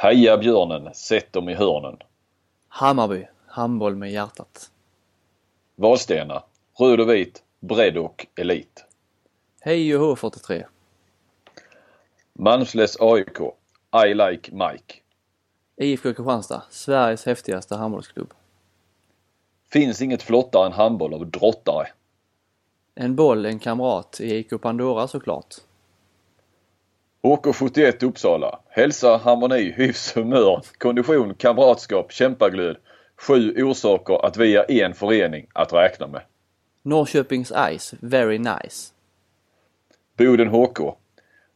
Heja björnen, sätt dem i hörnen. Hammarby, handboll med hjärtat. Vadstena, röd och vit, bredd och elit. Hej H43. Malmslätts AIK, I like Mike. IFK Kristianstad, Sveriges häftigaste handbollsklubb. Finns inget flottare än handboll av drottare. En boll, en kamrat i IK Pandora såklart. HK71 Uppsala. Hälsa, harmoni, hyfs, humör, kondition, kamratskap, kämpaglöd. Sju orsaker att vi är en förening att räkna med. Norrköpings Ice, very nice. Boden HK.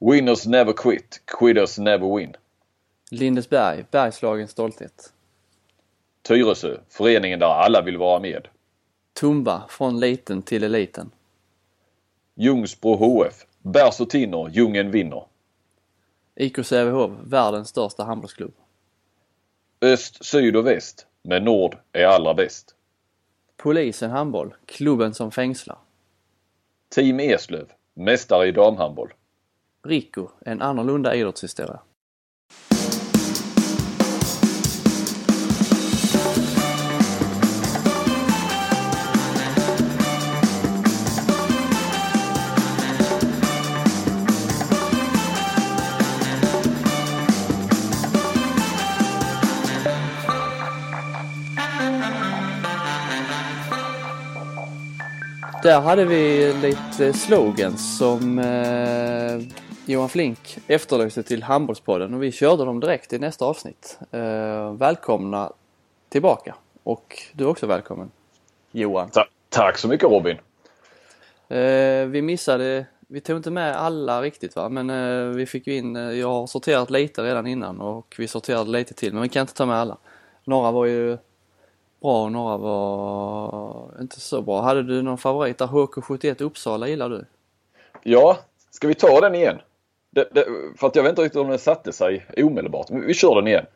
Winners never quit, quitters never win. Lindesberg, Bergslagens stolthet. Tyresö, föreningen där alla vill vara med. Tumba, från liten till eliten. Ljungsbro HF. Bärs och tinner, Ljungen vinner. IK Sävehof, världens största handbollsklubb. Öst, syd och väst. Men nord är allra bäst. Polisen handboll, klubben som fängslar. Team Eslöv. Mästare i damhandboll. Rico, en annorlunda idrottshistoria. Där hade vi lite slogans som eh, Johan Flink efterlyste till Handbollspodden och vi körde dem direkt i nästa avsnitt. Eh, välkomna tillbaka och du är också välkommen Johan. Ta tack så mycket Robin. Eh, vi missade, vi tog inte med alla riktigt va men eh, vi fick ju in, eh, jag har sorterat lite redan innan och vi sorterade lite till men vi kan inte ta med alla. Några var ju bra och några var inte så bra. Hade du någon favorit där? HK71 Uppsala gillar du? Ja, ska vi ta den igen? Det, det, för att jag vet inte riktigt om den satte sig omedelbart. Men vi kör den igen.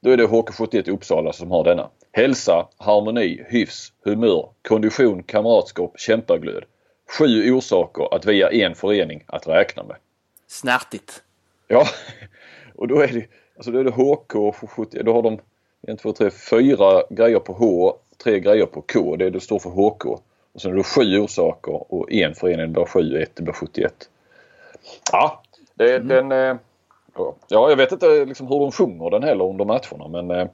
Då är det HK71 Uppsala som har denna. Hälsa, harmoni, hyfs, humör, kondition, kamratskap, kämpaglöd. Sju orsaker att vi är en förening att räkna med. Snärtigt! Ja, och då är det, alltså då är det HK71, då har de en, två, tre, fyra grejer på H, tre grejer på K. Det, det står för HK. Och sen är det sju orsaker och en förening, blir sju, ett, det blir 71. Ja, det, Mm. den... eh, Ja, jag vet inte liksom hur de sjunger den heller under matcherna men... eh,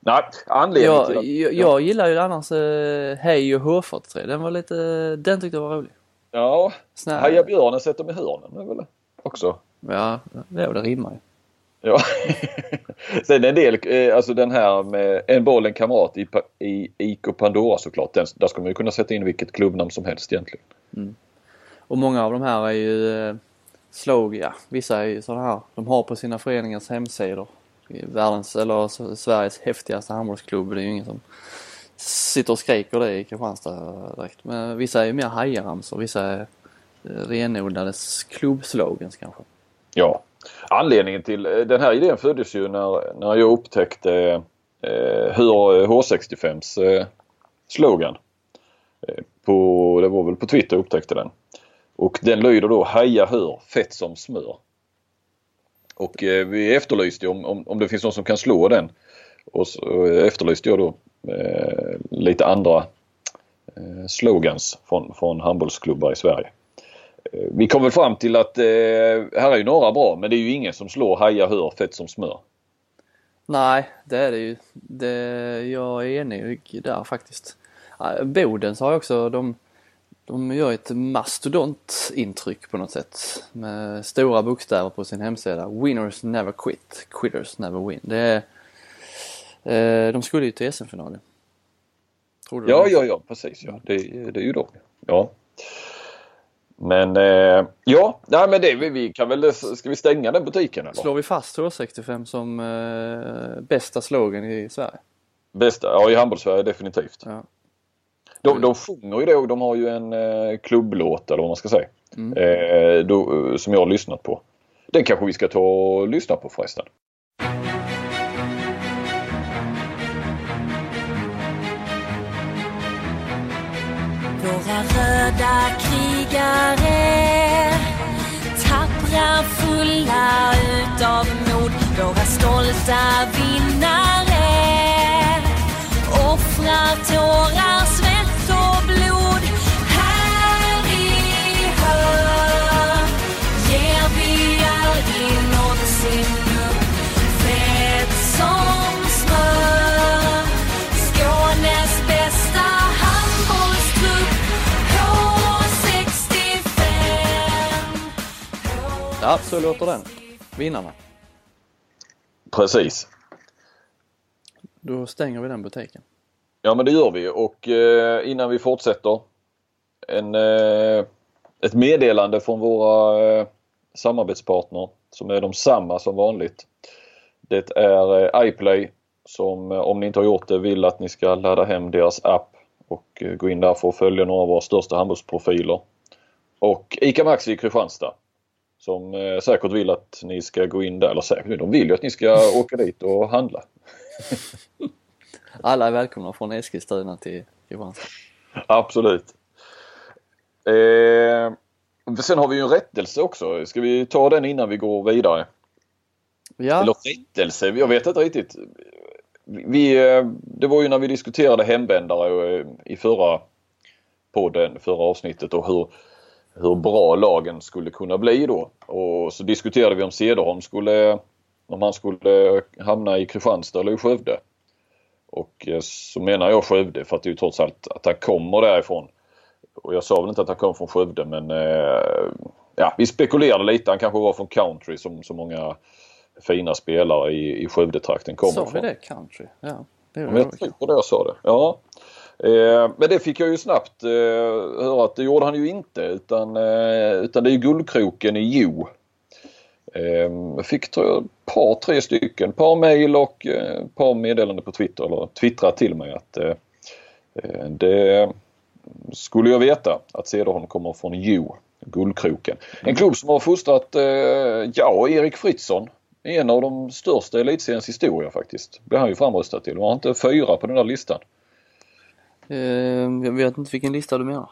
Nej, anledningen Jag, till att... jag, jag gillar ju annars eh, Hej och H43. Den var lite, den tyckte jag var rolig. Ja, Snär, Heja björnen, sätt dem i hörnen. Det är väl också. Ja, det, det rimmar ju. Ja. Sen en del, eh, alltså den här med en boll, en kamrat i, i IK Pandora såklart. Den, där ska man ju kunna sätta in vilket klubbnamn som helst egentligen. Och många av de här är ju eh, slog, ja vissa är ju sådana här. De har på sina föreningars hemsidor. Världens, eller Sveriges häftigaste handbollsklubb. Det är ju ingen som sitter och skriker det i Kristianstad direkt. Men vissa är ju mer hajaramsor. Vissa är eh, renodlade klubbslogans kanske. Ja. Anledningen till eh, den här idén föddes ju när, när jag upptäckte eh, hur eh, H65s eh, slogan eh, på, det var väl på Twitter jag upptäckte den. Och den lyder då Heja hör, fett som smör. Och eh, vi efterlyste ju om, om, om det finns någon som kan slå den. Och så och efterlyste jag då eh, lite andra eh, slogans från, från handbollsklubbar i Sverige. Vi kom väl fram till att eh, här är ju några bra men det är ju ingen som slår Haja hör fett som smör. Nej, det är det ju. Det, jag är enig där faktiskt. Bodens har också, de, de gör ett mastodontintryck på något sätt. Med stora bokstäver på sin hemsida. Winners never quit, quitters never win. Det är, eh, de skulle ju till SM-finalen. Tror du Ja, det? ja, ja precis. Ja. Det, det är ju de. Ja. Men eh, ja, nej, men det, vi, vi kan väl, ska vi stänga den butiken eller? Slår vi fast H65 som eh, bästa slogan i Sverige? Bästa, ja i handbollssverige definitivt. Ja. De, de sjunger ju det och de har ju en eh, klubblåt eller vad man ska säga. Mm. Eh, då, som jag har lyssnat på. Den kanske vi ska ta och lyssna på förresten. Våra röda krigare Tappra, fulla utav mod Våra stolta vinnare. Offrar tårar, Ja, så låter den. Vinnarna. Precis. Då stänger vi den butiken. Ja men det gör vi och eh, innan vi fortsätter en, eh, ett meddelande från våra eh, samarbetspartner som är de samma som vanligt. Det är eh, iPlay som eh, om ni inte har gjort det vill att ni ska ladda hem deras app och eh, gå in där för att följa några av våra största handbollsprofiler. Och ICA Maxi i Kristianstad som eh, säkert vill att ni ska gå in där, eller säkert, de vill ju att ni ska åka dit och handla. Alla är välkomna från Eskilstuna till Kristianstad. Absolut. Eh, sen har vi ju en rättelse också. Ska vi ta den innan vi går vidare? Ja, Eller rättelse, jag vet inte riktigt. Vi, eh, det var ju när vi diskuterade hemvändare eh, i förra podden, förra avsnittet och hur, hur bra lagen skulle kunna bli då. Och så diskuterade vi om Cederholm skulle, om han skulle hamna i Kristianstad eller i Skövde. Och eh, så menar jag Skövde för att det är ju trots allt att han kommer därifrån. Och jag sa väl inte att han kom från Skövde men eh, ja, vi spekulerade lite. Han kanske var från country som så många fina spelare i, i Skövdetrakten kommer sa vi det? Country? Ja, det gjorde jag tror det jag sa det. Ja. Eh, men det fick jag ju snabbt eh, höra att det gjorde han ju inte utan, eh, utan det är ju Guldkroken i Jo. Jag fick tror jag ett par, tre stycken, par mejl och ett par meddelanden på Twitter eller twittrat till mig att det skulle jag veta att Cederholm kommer från Jo, Guldkroken. En klubb som har fostrat, ja, Erik Fritzson. En av de största i elitseriens historia faktiskt. Blev han ju framröstad till. Var han inte fyra på den där listan? Eh, jag vet inte vilken lista du menar.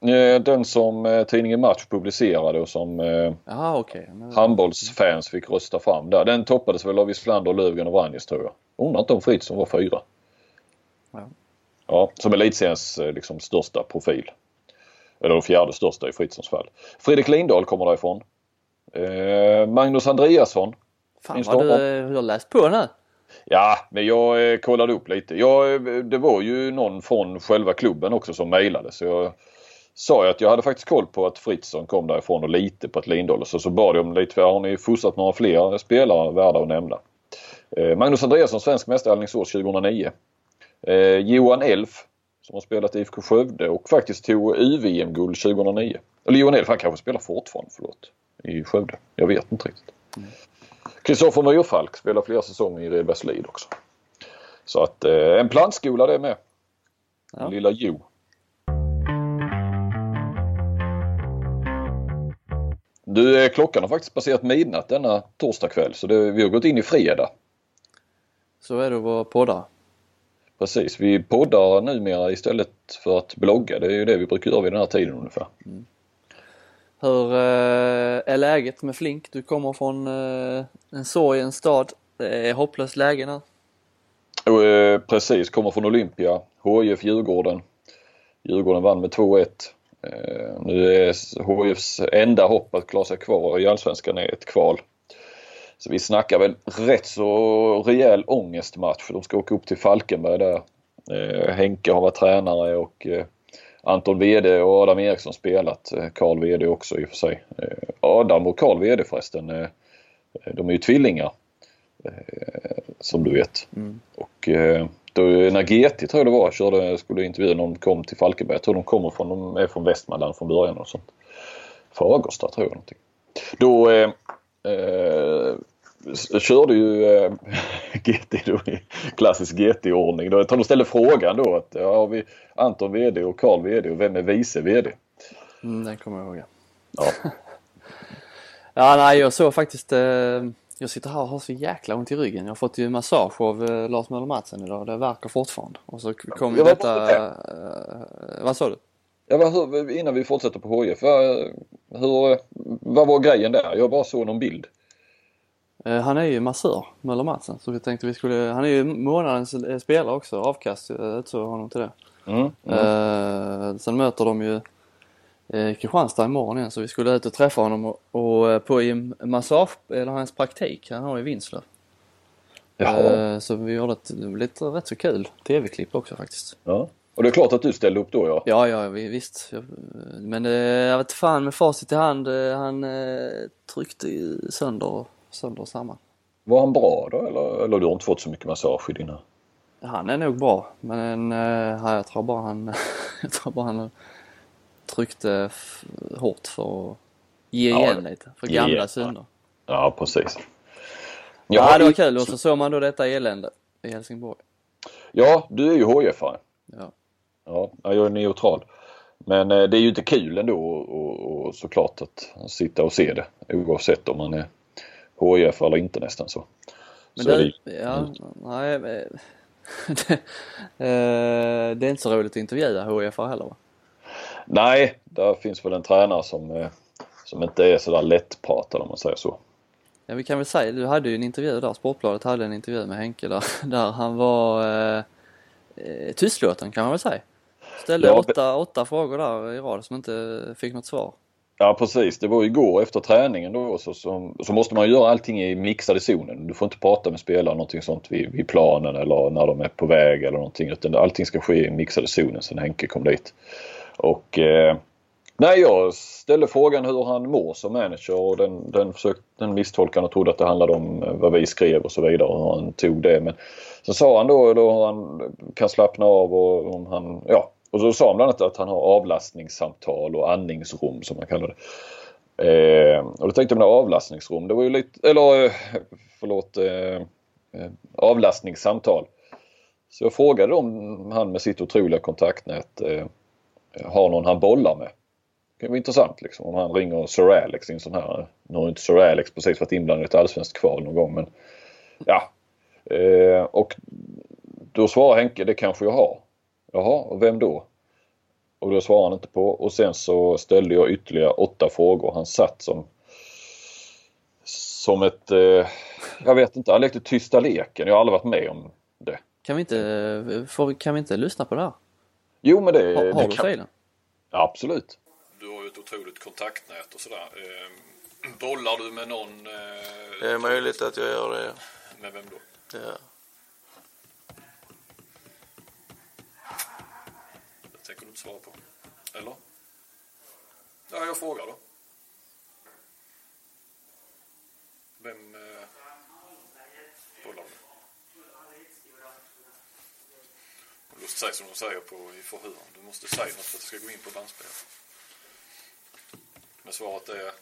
Eh, Den som eh, tidningen Match publicerade och som eh, okej. Men- handbollsfans fick rösta fram där. Den toppades väl av Wislander, Löfgren och Vranjes tror jag. Undrar inte om Fritzson var fyra. Ja. Ja, som elitseriens liksom, största profil. Eller den fjärde största i Fritzsons fall. Fredrik Lindahl kommer därifrån. Magnus Andreasson. Fan vad du har läst på nu. Ja, men jag eh, kollade upp lite. Jag, eh, det var ju någon från själva klubben också som mejlade så jag sa ju att jag hade faktiskt koll på att Fritzson kom därifrån och lite på att Lindahl så, så bad jag om lite, har ni fostrat några fler spelare värda att nämna? Eh, Magnus Andreasson, svensk mästare i Alingsås 2009. Eh, Johan Elf som har spelat i IFK Skövde och faktiskt tog UVM-guld 2009. Eller Johan Elf, han kanske spelar fortfarande, förlåt, i Skövde. Jag vet inte riktigt. Mm. Kristoffer Myrfalk spelar flera säsonger i Redbergslid också. Så att eh, en plantskola det med. Ja. Lilla Jo. Du, eh, klockan har faktiskt passerat midnatt denna torsdag kväll så det, vi har gått in i fredag. Så är det att vara poddare. Precis, vi poddar numera istället för att blogga. Det är ju det vi brukar göra vid den här tiden ungefär. Hur eh, är läget med Flink? Du kommer från eh, en sorgens stad. Det är hopplöst läge nu. Eh, precis, kommer från Olympia. HIF Djurgården. Djurgården vann med 2-1. Eh, nu är HIFs enda hopp att klara sig kvar i Allsvenskan är ett kval. Så vi snackar väl rätt så rejäl ångestmatch de ska åka upp till Falkenberg där. Eh, Henke har varit tränare och eh, Anton VD och Adam Eriksson spelat. Eh, Karl VD också i och för sig. Eh, Adam och Karl VD förresten, eh, de är ju tvillingar. Som du vet. Mm. Och då, när GT tror jag det var körde, skulle intervjua någon kom till Falkenberg. Jag tror de kommer från, de är från Västmanland från början och sånt. Fagersta tror jag någonting. Då eh, körde ju eh, GT då i klassisk GT-ordning. De ställde frågan då att ja, har vi Anton VD och Karl VD och vem är vice VD? Mm, den kommer jag ihåg. ja. Ja. Nej, jag såg faktiskt. Eh, jag sitter här och har så jäkla ont i ryggen. Jag har fått ju massage av eh, Lars Möller Mattsson idag. Det verkar fortfarande. Och så kom ju detta... Eh, vad sa du? Ja, vad, innan vi fortsätter på HIF. Vad, hur, vad var grejen där? Jag bara såg någon bild. Eh, Han är ju massör, Möller Madsen, så vi tänkte vi skulle, han är ju månadens eh, spelare också, avkast, jag utsåg honom till det. Mm. Mm. Eh, sen möter de ju eh, Kristianstad imorgon igen så vi skulle ut och träffa honom och, och eh, på i massage, eller hans praktik, han har i Vinslöv. Jaha. Eh, så vi gjorde ett lite rätt så kul tv-klipp också faktiskt. Ja. Och det är klart att du ställde upp då ja. Ja, ja, vi- visst. Men eh, jag vet fan med facit i hand, eh, han eh, tryckte ju sönder, sönder samman. Var han bra då eller, eller du har inte fått så mycket massage i dina? Han är nog bra, men eh, ja, jag tror bara han, jag tror bara han tryckte f- hårt för att ge Ja, igen lite, för gamla igen. synder. Ja precis. Ja, det var kul och så såg man då detta elände i Helsingborg. Ja, du är ju HIF-are. Ja. Ja, jag är neutral. Men eh, det är ju inte kul ändå och, och, och såklart att sitta och se det oavsett om man är HIF eller inte nästan så. Men så det, det, ja, nej, eh, det, eh, det är inte så roligt att intervjua HIF heller va? nej, där finns väl en tränare som, eh, som inte är sådär lättpratad om man säger så. Ja, vi kan väl säga, du hade ju en intervju där, Sportbladet hade en intervju med Henke där, där han var eh, tystlåten kan man väl säga. Ställde Ja, åtta, åtta frågor där i rad som inte fick något svar. Ja precis, det var igår efter träningen då så, så, så måste man göra allting i mixade zonen. Du får inte prata med spelare någonting sånt vid, vid planen eller när de är på väg eller någonting utan allting ska ske i mixade zonen sen Henke kom dit. Och eh, nej, jag ställde frågan hur han mår som manager och den, den, försökte, den misstolkade och trodde att det handlade om eh, vad vi skrev och så vidare och hur han tog det. Men så sa han då, då hur han kan slappna av och om han, ja. Och så sa han bland annat att han har avlastningssamtal och andningsrum som man kallar det. Eh, och då tänkte jag med avlastningsrum, det var ju lite, eller eh, förlåt, eh, eh, avlastningssamtal. Så jag frågade om han med sitt otroliga kontaktnät eh, har någon han bollar med. Det kan vara intressant liksom om han ringer Sir Alex i en sån här, nu har inte Sir Alex precis varit inblandad i ett allsvenskt kval någon gång men ja. Eh, och då svarar Henke, det kanske jag har. Jaha, och vem då? Och det svarade han inte på och sen så ställde jag ytterligare åtta frågor. Han satt som som ett, eh, jag vet inte, han lekte tysta leken. Jag har aldrig varit med om det. Kan vi inte, får, kan vi inte lyssna på det här? Jo men det, Har, det har du kan- absolut. Du har ju ett otroligt kontaktnät och sådär. Eh, bollar du med någon? Eh, Det är möjligt att jag gör det. Med vem då? Ja. Svara på. Eller? Ja, jag frågar då. Vem eh, bollar du med? Du måste säga som de säger på i förhören. Du måste säga något för att det ska gå in på bandspelet. Men svaret är...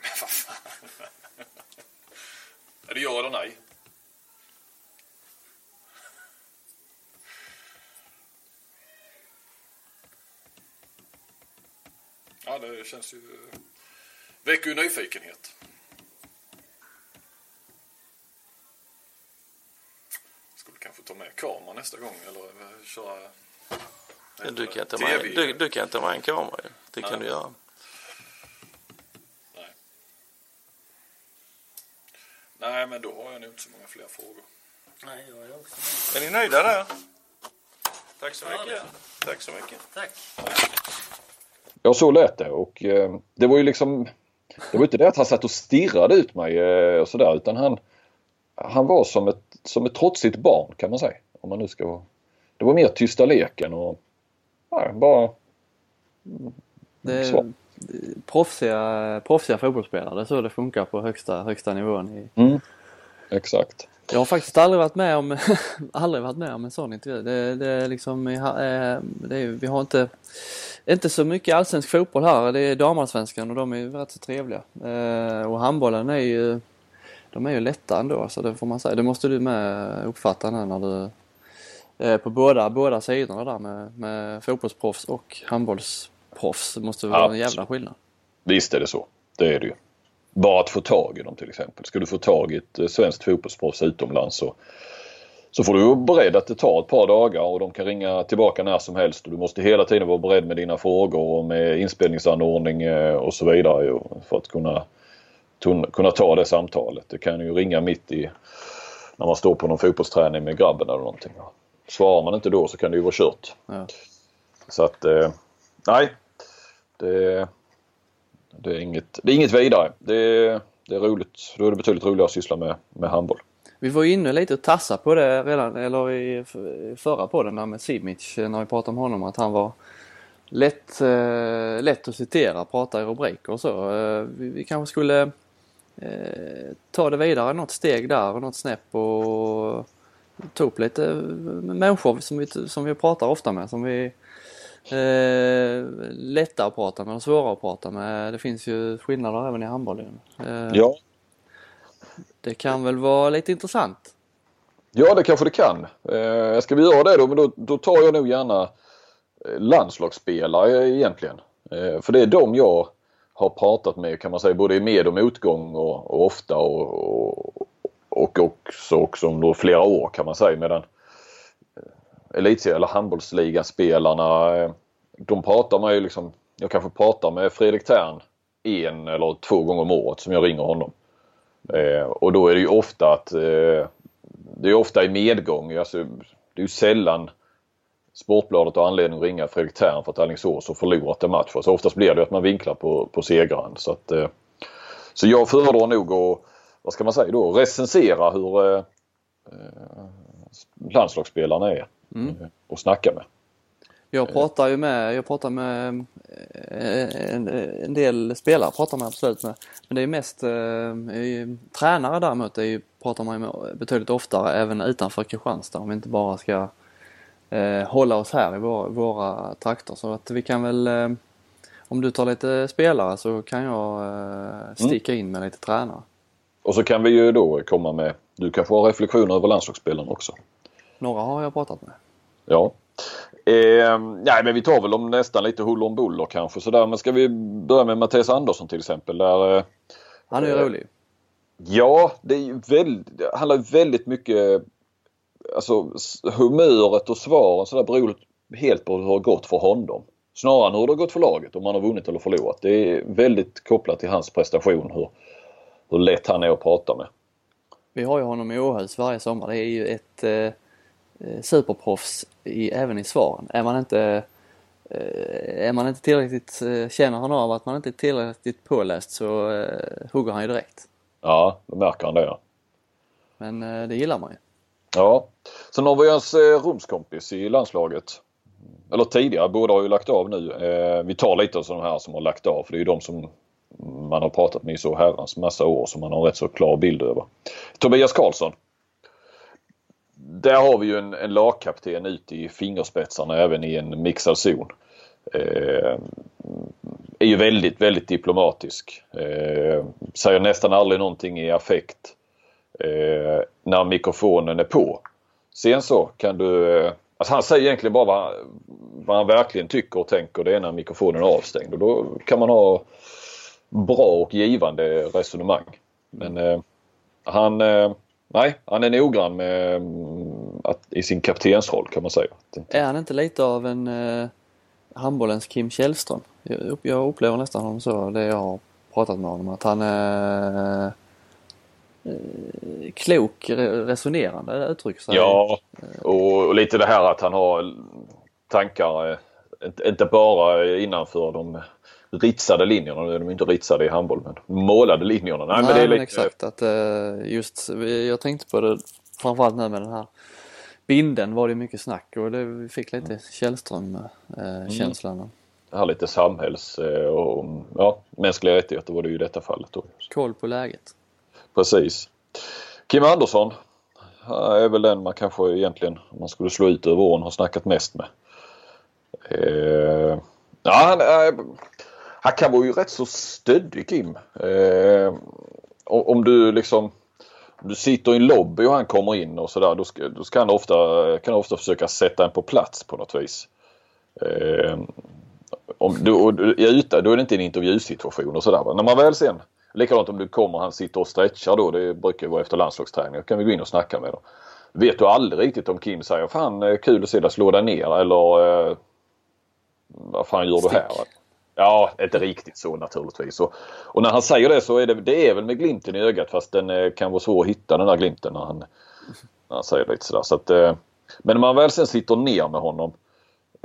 Men vad fan. Är det ja eller nej? Ja, det känns ju... Väcker ju nyfikenhet. Skulle kanske ta med kameran nästa gång eller eh, köra... Du kan, ta med, du, du kan ta med en kamera. Det kan Nej. du göra. Nej. Nej, men då har jag nog inte så många fler frågor. Nej, jag är också Är ni nöjda där? Tack så Ja, mycket. Tack så mycket. Tack. Ja, så lät det och eh, det var ju liksom Det var inte det att han satt och stirrade ut mig eh, och sådär utan han Han var som ett, som ett trotsigt barn kan man säga. Om man nu ska vara Det var mer tysta leken och ja, bara Det Så. är proffsiga, proffsiga fotbollsspelare, så det funkar på högsta, högsta nivån. I, mm, Exakt. jag har faktiskt aldrig varit med om, aldrig varit med om en sån intervju. Det, det är liksom, eh, det är, vi har inte, inte så mycket allsvensk fotboll här. Det är damallsvenskan och de är ju rätt så trevliga. Eh, och handbollen är ju, de är ju lätta ändå, så det får man säga. Det måste du med uppfatta när du är på båda, båda sidorna där med, med fotbollsproffs och handbollsproffs. Det måste vara en Absolut. jävla skillnad. Visst är det så. Det är det ju. Bara att få tag i dem till exempel. Ska du få tag i ett eh, svenskt fotbollsproffs utomlands så, så får du vara beredd att det tar ett par dagar och de kan ringa tillbaka när som helst. Du måste hela tiden vara beredd med dina frågor och med inspelningsanordning eh, och så vidare för att kunna kunna ta det samtalet. Det kan ju ringa mitt i när man står på någon fotbollsträning med grabben eller någonting. Svarar man inte då så kan det ju vara kört. Ja. Så att eh, nej. Det, det, är inget, det är inget vidare. Det, det är roligt. Då är det betydligt roligare att syssla med, med handboll. Vi var ju inne lite och tassade på det redan, eller i i förra podden där med Simic eh, när vi pratade om honom att han var lätt, eh, lätt att citera, prata i rubriker och så. Eh, vi, vi kanske skulle eh, ta det vidare något steg där och något snäpp och ta upp lite eh, människor som vi, som vi pratar ofta med som vi eh, lättare att prata med och svårare att prata med. Det finns ju skillnader även i handbollen. Eh, Ja, det kan väl vara lite intressant. Ja, det kanske det kan. Eh, ska vi göra det då, men då, då tar jag nog gärna eh, landslagsspelare egentligen. Eh, för det är de jag har pratat med kan man säga både i med och motgång och, och ofta och, och, och också, också under flera år kan man säga. Medan eh, elitserien eller handbollsligaspelarna eh, de pratar man ju liksom, jag kanske pratar med Fredrik Tern en eller två gånger om året som jag ringer honom. Eh, och då är det ju ofta att eh, det är ofta i medgång. Alltså, det är ju sällan Sportbladet har anledning att ringa Fredrik Thern för att Alingsås har förlorat en match. Så oftast blir det att man vinklar på, på segraren. Så, att, eh, så jag föredrar nog att, vad ska man säga då, recensera hur eh, eh, landslagsspelarna är eh, och snacka med. Jag pratar ju med, jag pratar med eh, en, en del spelare pratar man absolut med. Men det är mest eh, tränare däremot är ju, pratar man ju med betydligt oftare även utanför Kristianstad om vi inte bara ska eh, hålla oss här i våra, våra trakter. Så att vi kan väl, eh, om du tar lite spelare så kan jag eh, sticka in med lite tränare. Och så kan vi ju då komma med, du kan få ha reflektioner över landslagsspelarna också. Några har jag pratat med. Ja. Eh, nej men vi tar väl om nästan lite huller om buller kanske sådär. Men ska vi börja med Mattias Andersson till exempel. Där, eh, Han är ju Eh, rolig. Ja, det är väldigt, det handlar väldigt mycket Alltså humöret och svaren så där beror helt på hur det har gått för honom. Snarare än hur det har gått för laget, om han har vunnit eller förlorat. Det är väldigt kopplat till hans prestation hur, hur lätt han är att prata med. Vi har ju honom i Åhus varje sommar. Det är ju ett eh, superproffs i, även i svaren. Är man inte eh, är man inte tillräckligt, eh, känner han av att man inte är tillräckligt påläst så eh, hugger han ju direkt. Ja, då märker han det. Ja. Men eh, det gillar man ju. ja. Sen har vi hans eh, rumskompis i landslaget. Eller tidigare, båda har ju lagt av nu. Eh, vi tar lite av sådana här som har lagt av för det är ju de som man har pratat med i så herrans massa år som man har rätt så klar bild över. Tobias Karlsson. Där har vi ju en, en lagkapten ute i fingerspetsarna även i en mixad zon. Eh, är ju väldigt, väldigt diplomatisk. Eh, säger nästan aldrig någonting i affekt eh, när mikrofonen är på. Sen så kan du... Eh, alltså han säger egentligen bara vad, vad han verkligen tycker och tänker. Det är när mikrofonen är avstängd och då kan man ha bra och givande resonemang. Men eh, han, eh, nej, han är noggrann med, mm, att, i sin kaptensroll kan man säga. Är han inte lite av en eh, handbollens Kim Källström? Jag, jag upplever nästan honom så, det jag har pratat med honom. Att han är eh, klok, re- resonerande uttryck. sig. Ja, och, och lite det här att han har tankar, eh, inte, inte bara innanför de ritsade linjerna, nu är de inte ritsade i handboll, men målade linjerna. Nej, Nej, men det är lite, exakt. Att, eh, just, jag tänkte på det framförallt nu med den här binden var det mycket snack och det, vi fick lite Källström-känslan. Mm. här lite samhälls eh, och ja, mänskliga rättigheter var det ju i detta fallet. Då. Koll på läget. Precis. Kim Andersson är väl den man kanske egentligen, om man skulle slå ut över åren, har snackat mest med. Eh, ja, han, han kan vara ju rätt så stöddig Kim. Eh, om du liksom om du sitter i en lobby och han kommer in och sådär då ska, då ska han ofta, kan han ofta försöka sätta en på plats på något vis. Eh, om du, och ute, då är det inte en intervjusituation och sådär. När man väl sen, likadant om du kommer han sitter och stretchar då, det brukar ju vara efter landslagsträning, då kan vi gå in och snacka med dem. Vet du aldrig riktigt om Kim säger fan eh, kul att se dig slå dig ner eller eh, vad fan gör Stick. du här? Ja, inte riktigt så naturligtvis. Och, och när han säger det så är det, det är väl med glimten i ögat fast den eh, kan vara svår att hitta den där glimten när han, när han säger lite sådär. Så att, eh, men när man väl sen sitter ner med honom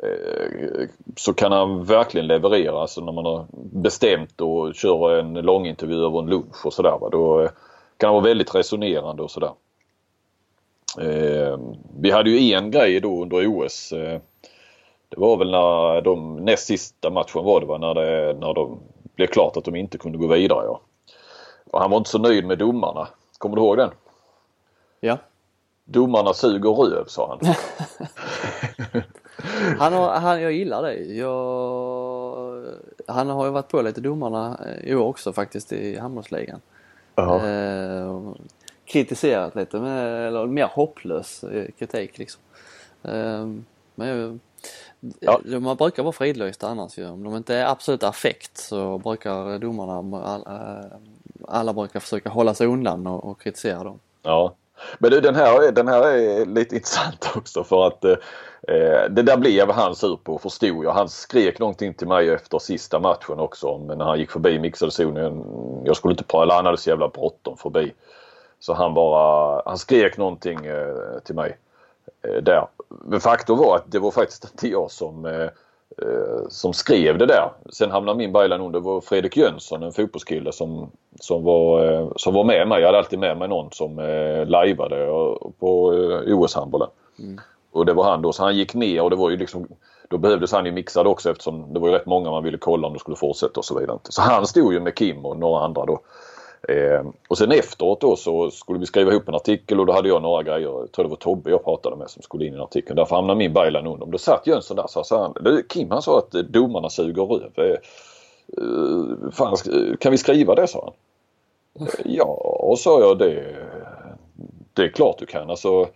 eh, så kan han verkligen leverera. Alltså när man har bestämt och kör en långintervju över en lunch och sådär. Då kan han vara väldigt resonerande och sådär. Vi hade ju en grej då under OS. Det var väl när de näst sista matchen var det va? När, det, när de blev klart att de inte kunde gå vidare. Ja. Och han var inte så nöjd med domarna. Kommer du ihåg den? Ja. Domarna suger röv sa han. Han har, han, jag gillar det. Jag, han har ju varit på lite domarna eh, i år också faktiskt i handbollsligan. Eh, kritiserat lite, med, eller mer hopplös eh, kritik liksom. Eh, men jag, Ja. de man brukar vara fridlysta annars ju. Om de inte är absolut affekt så brukar domarna, alla, alla brukar försöka hålla sig undan och, och kritisera dem. Ja. Men du, den här, är- den här är lite intressant också för att eh, det där blev han sur på förstod jag. Han skrek någonting till mig efter sista matchen också när han gick förbi mixade zonen. Jag skulle inte prata, eller han hade så jävla bråttom förbi. Så han bara, han skrek någonting eh, till mig eh, där. Men faktum var att det var faktiskt inte jag som eh, eh, som skrev det där. Sen hamnade min byline under. Det var Fredrik Jönsson, en fotbollskille som, som, var, eh, som var med mig. Jag hade alltid med mig någon som eh, lajvade på eh, OS-handbollen. Och det var han då. Så han gick ner och det var ju liksom då behövdes han ju mixad också eftersom det var ju rätt många man ville kolla om de skulle fortsätta och så vidare. Så han stod ju med Kim och några andra då. Eh, och sen efteråt då så skulle vi skriva ihop en artikel och då hade jag några grejer. Jag tror det var Tobbe jag pratade med som skulle in i en artikel. Därför hamnade min byline under. Då satt Jönsson där så sa han, "Du, Kim han sa att eh, domarna suger röv. Eh, eh, fan, kan vi skriva det sa han. Ja, sa jag det. Det är klart du kan. Alltså,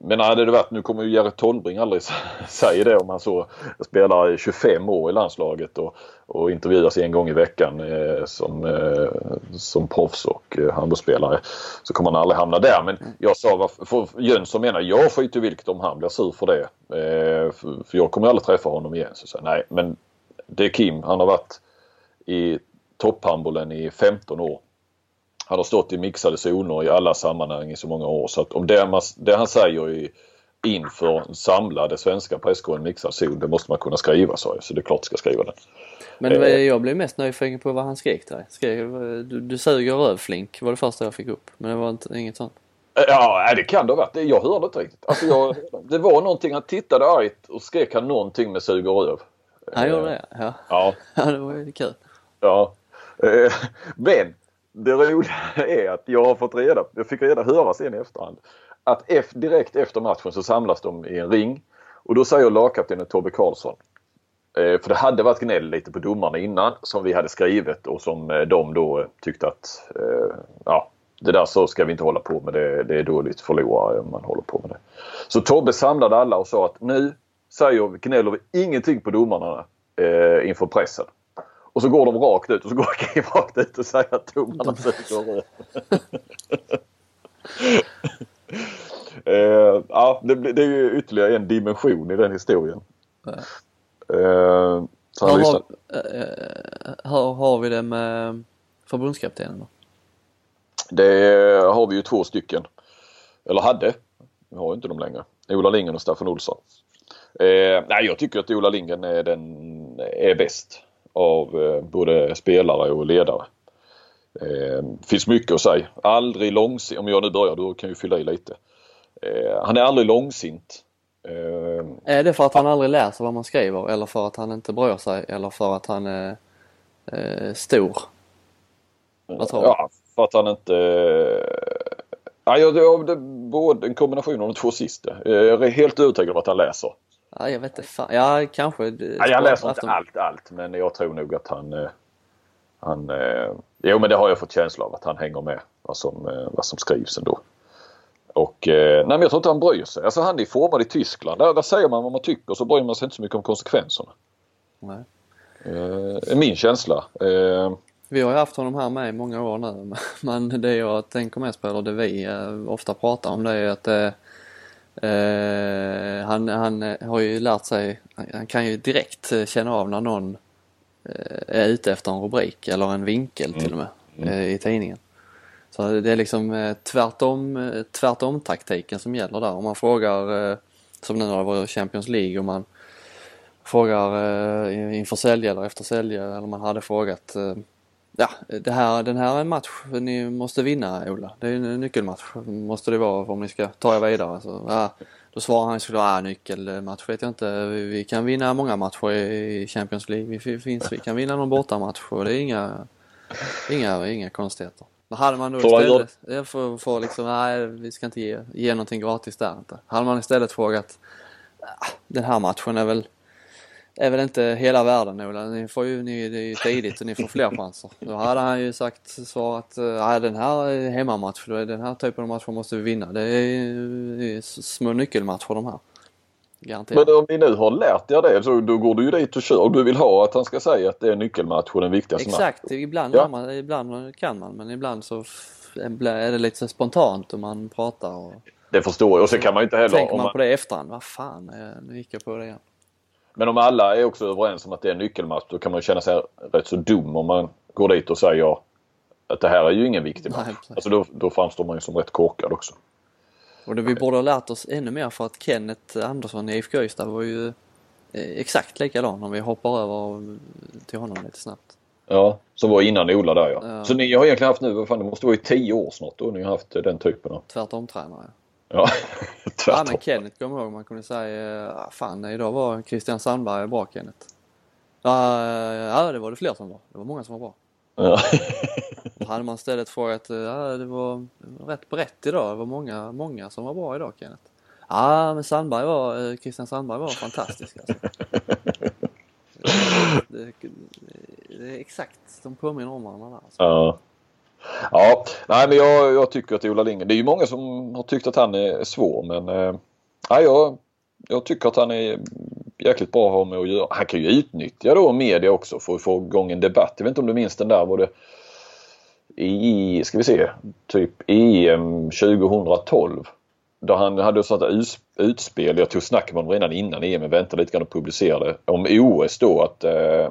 men hade det varit, nu kommer ju Jerry Tolbring aldrig säga det om han så spelar 25 år i landslaget och, och intervjuas en gång i veckan eh, som, eh, som proffs och eh, handbollsspelare. Så kommer han aldrig hamna där. Men jag sa, varför- för Jönsson menar jag skiter i vilket om han blir sur för det. Eh, för, för jag kommer aldrig träffa honom igen. Så jag sa, nej men det är Kim, han har varit i topphandbollen i 15 år. Han har stått i mixade zoner i alla sammanhang i så många år. Så att om det, man, det han säger i, inför en samlade svenska presskåren mixad zon, det måste man kunna skriva sa jag. Så det är klart jag ska skriva den. Men Eh. eh, jag blev mest nyfiken på vad han skrek till dig. Skrek, du, du suger rövflink var det första jag fick upp. Men det var inte, inget sånt. Ja, nej, det kan det ha varit. Det- Jag hörde inte riktigt. Alltså jag, det var någonting, han tittade argt och skrek han någonting med sug och röv. Han gjorde det? Ja. Ja, ja, det var ju kul. ja. Eh, Men det roliga är att jag har fått reda, jag fick reda höra sen i efterhand, att ef- direkt efter matchen så samlas de i en ring och då säger lagkaptenen Tobbe Karlsson Eh, För det hade varit gnäll lite på domarna innan som vi hade skrivit och som eh, de då eh, tyckte att eh, ja, det där så ska vi inte hålla på med. Det, det är dåligt förlorare om man håller på med det. Så Tobbe samlade alla och sa att nu säger gnäller vi ingenting på domarna eh, inför pressen. Och så går de rakt ut och så går Kim rakt ut och säger att domarna suger röv. eh, ja, det, är ju ytterligare en dimension i den historien. Ja. Eh, Hur har, eh, hur har vi det med förbundskaptenen då? Det har vi ju två stycken. Eller hade. Vi har ju inte dem längre. Ola Lindgren och Staffan Olsson. Eh, nej, jag tycker att Ola Lindgren är, den, är bäst av eh, både spelare och ledare. Eh, finns mycket att säga. Aldrig långsint. Om jag nu börjar, du kan ju fylla i lite. Eh, han är aldrig långsint. Eh, Är det för att han aldrig läser vad man skriver eller för att han inte bryr sig eller för att han är eh, stor? Vad tror du? Ja, för att han inte... Ja, jag- det, det, både en kombination av de två sista. Jag är helt övertygad om att han läser. Ja, jag vet inte fan. Ja, kanske. Ja, jag läser inte allt, allt men jag tror nog att han... eh, han eh, jo men det har jag fått känsla av att han hänger med vad som, eh, vad som skrivs ändå. Och nej men jag tror inte han bryr sig. Alltså han är formad i Tyskland. Där, där säger man vad man tycker så bryr man sig inte så mycket om konsekvenserna. Nej. Eh, min känsla. Eh, Vi har ju haft honom här med i många år nu men det jag tänker mest på, eller det vi ofta pratar om det är att eh, han, han har ju lärt sig, han kan ju direkt eh, känna av när någon eh, är ute efter en rubrik eller en vinkel till och med eh, i tidningen. Så det är liksom tvärtom, tvärtom taktiken som gäller där. Om man frågar, som nu när det var Champions League, om man frågar inför sälja eller efter sälja eller man hade frågat Ja, det här, den här är en match ni måste vinna Ola. Det är en nyckelmatch måste det vara om ni ska ta er vidare. Så, ja, då svarar han såklart, ah, nyckelmatch vet jag inte. Vi, vi kan vinna många matcher i Champions League. Vi, fi- finns, vi kan vinna någon bortamatch och det är inga, inga, inga konstigheter. Men hade man då Får istället, ja, för, för liksom, nej vi ska inte ge, ge någonting gratis där inte. Hade man istället frågat, ah, den här matchen är väl är väl inte hela världen Ola. Ni får ju, ni, det är ju tidigt och ni får fler chanser. Då hade han ju sagt, svarat, nej den här är hemmamatch, då är den här typen av matcher måste vi vinna. Det är, det är små nyckelmatcher de här. Garanterat. Men om ni nu har lärt er det så då går du ju dit och kör. Du vill ha att han ska säga att det är nyckelmatch och den viktigaste matchen. Exakt, ibland, Ja. man, ibland kan man men ibland så är det lite så spontant och man pratar och Det förstår jag. Och sen kan man ju inte heller... tänker man man, på det i efterhand. Vad fan, eh, nu gick jag på det igen. Men om alla är också överens om att det är en nyckelmatch då kan man känna sig rätt så dum om man går dit och säger att det här är ju ingen viktig Nej, match. precis. Alltså då, då framstår man ju som rätt korkad också. Och det vi borde ha lärt oss ännu mer för att Kenneth Andersson i IFK Ystad var ju eh, exakt likadan om vi hoppar över till honom lite snabbt. Ja, som var innan Ola där ja. Ja. Så ni har egentligen haft nu, vad fan det måste vara i tio år snart då ni har haft eh, den typen av... Tvärtom tränare. Ja, Ja tvärtom. men Kenneth kommer jag ihåg man kunde säga, eh, fan idag var Christian Sandberg bra Kenneth. Ja, ja det var det fler som var. Det var många som var bra. Ja. Hade man istället frågat, ja det var, det var rätt brett idag. Det var många, många som var bra idag Kenneth. Ja men Sandberg var, eh, Christian Sandberg var fantastisk alltså. det, det, det är exakt, de påminner om varandra där. Alltså. Ja. Ja, nej men jag, jag tycker att Ola Lindgren, det är ju många som har tyckt att han är svår men eh, jag, jag tycker att han är jäkligt bra att ha med att göra. Han kan ju utnyttja då media också för att få igång en debatt. Jag vet inte om du minns den där var det i, ska vi se, typ EM 2012. Då han hade sånt där utspel, jag tog snack med honom redan innan EM, men väntade lite grann och publicerade, om OS då att eh,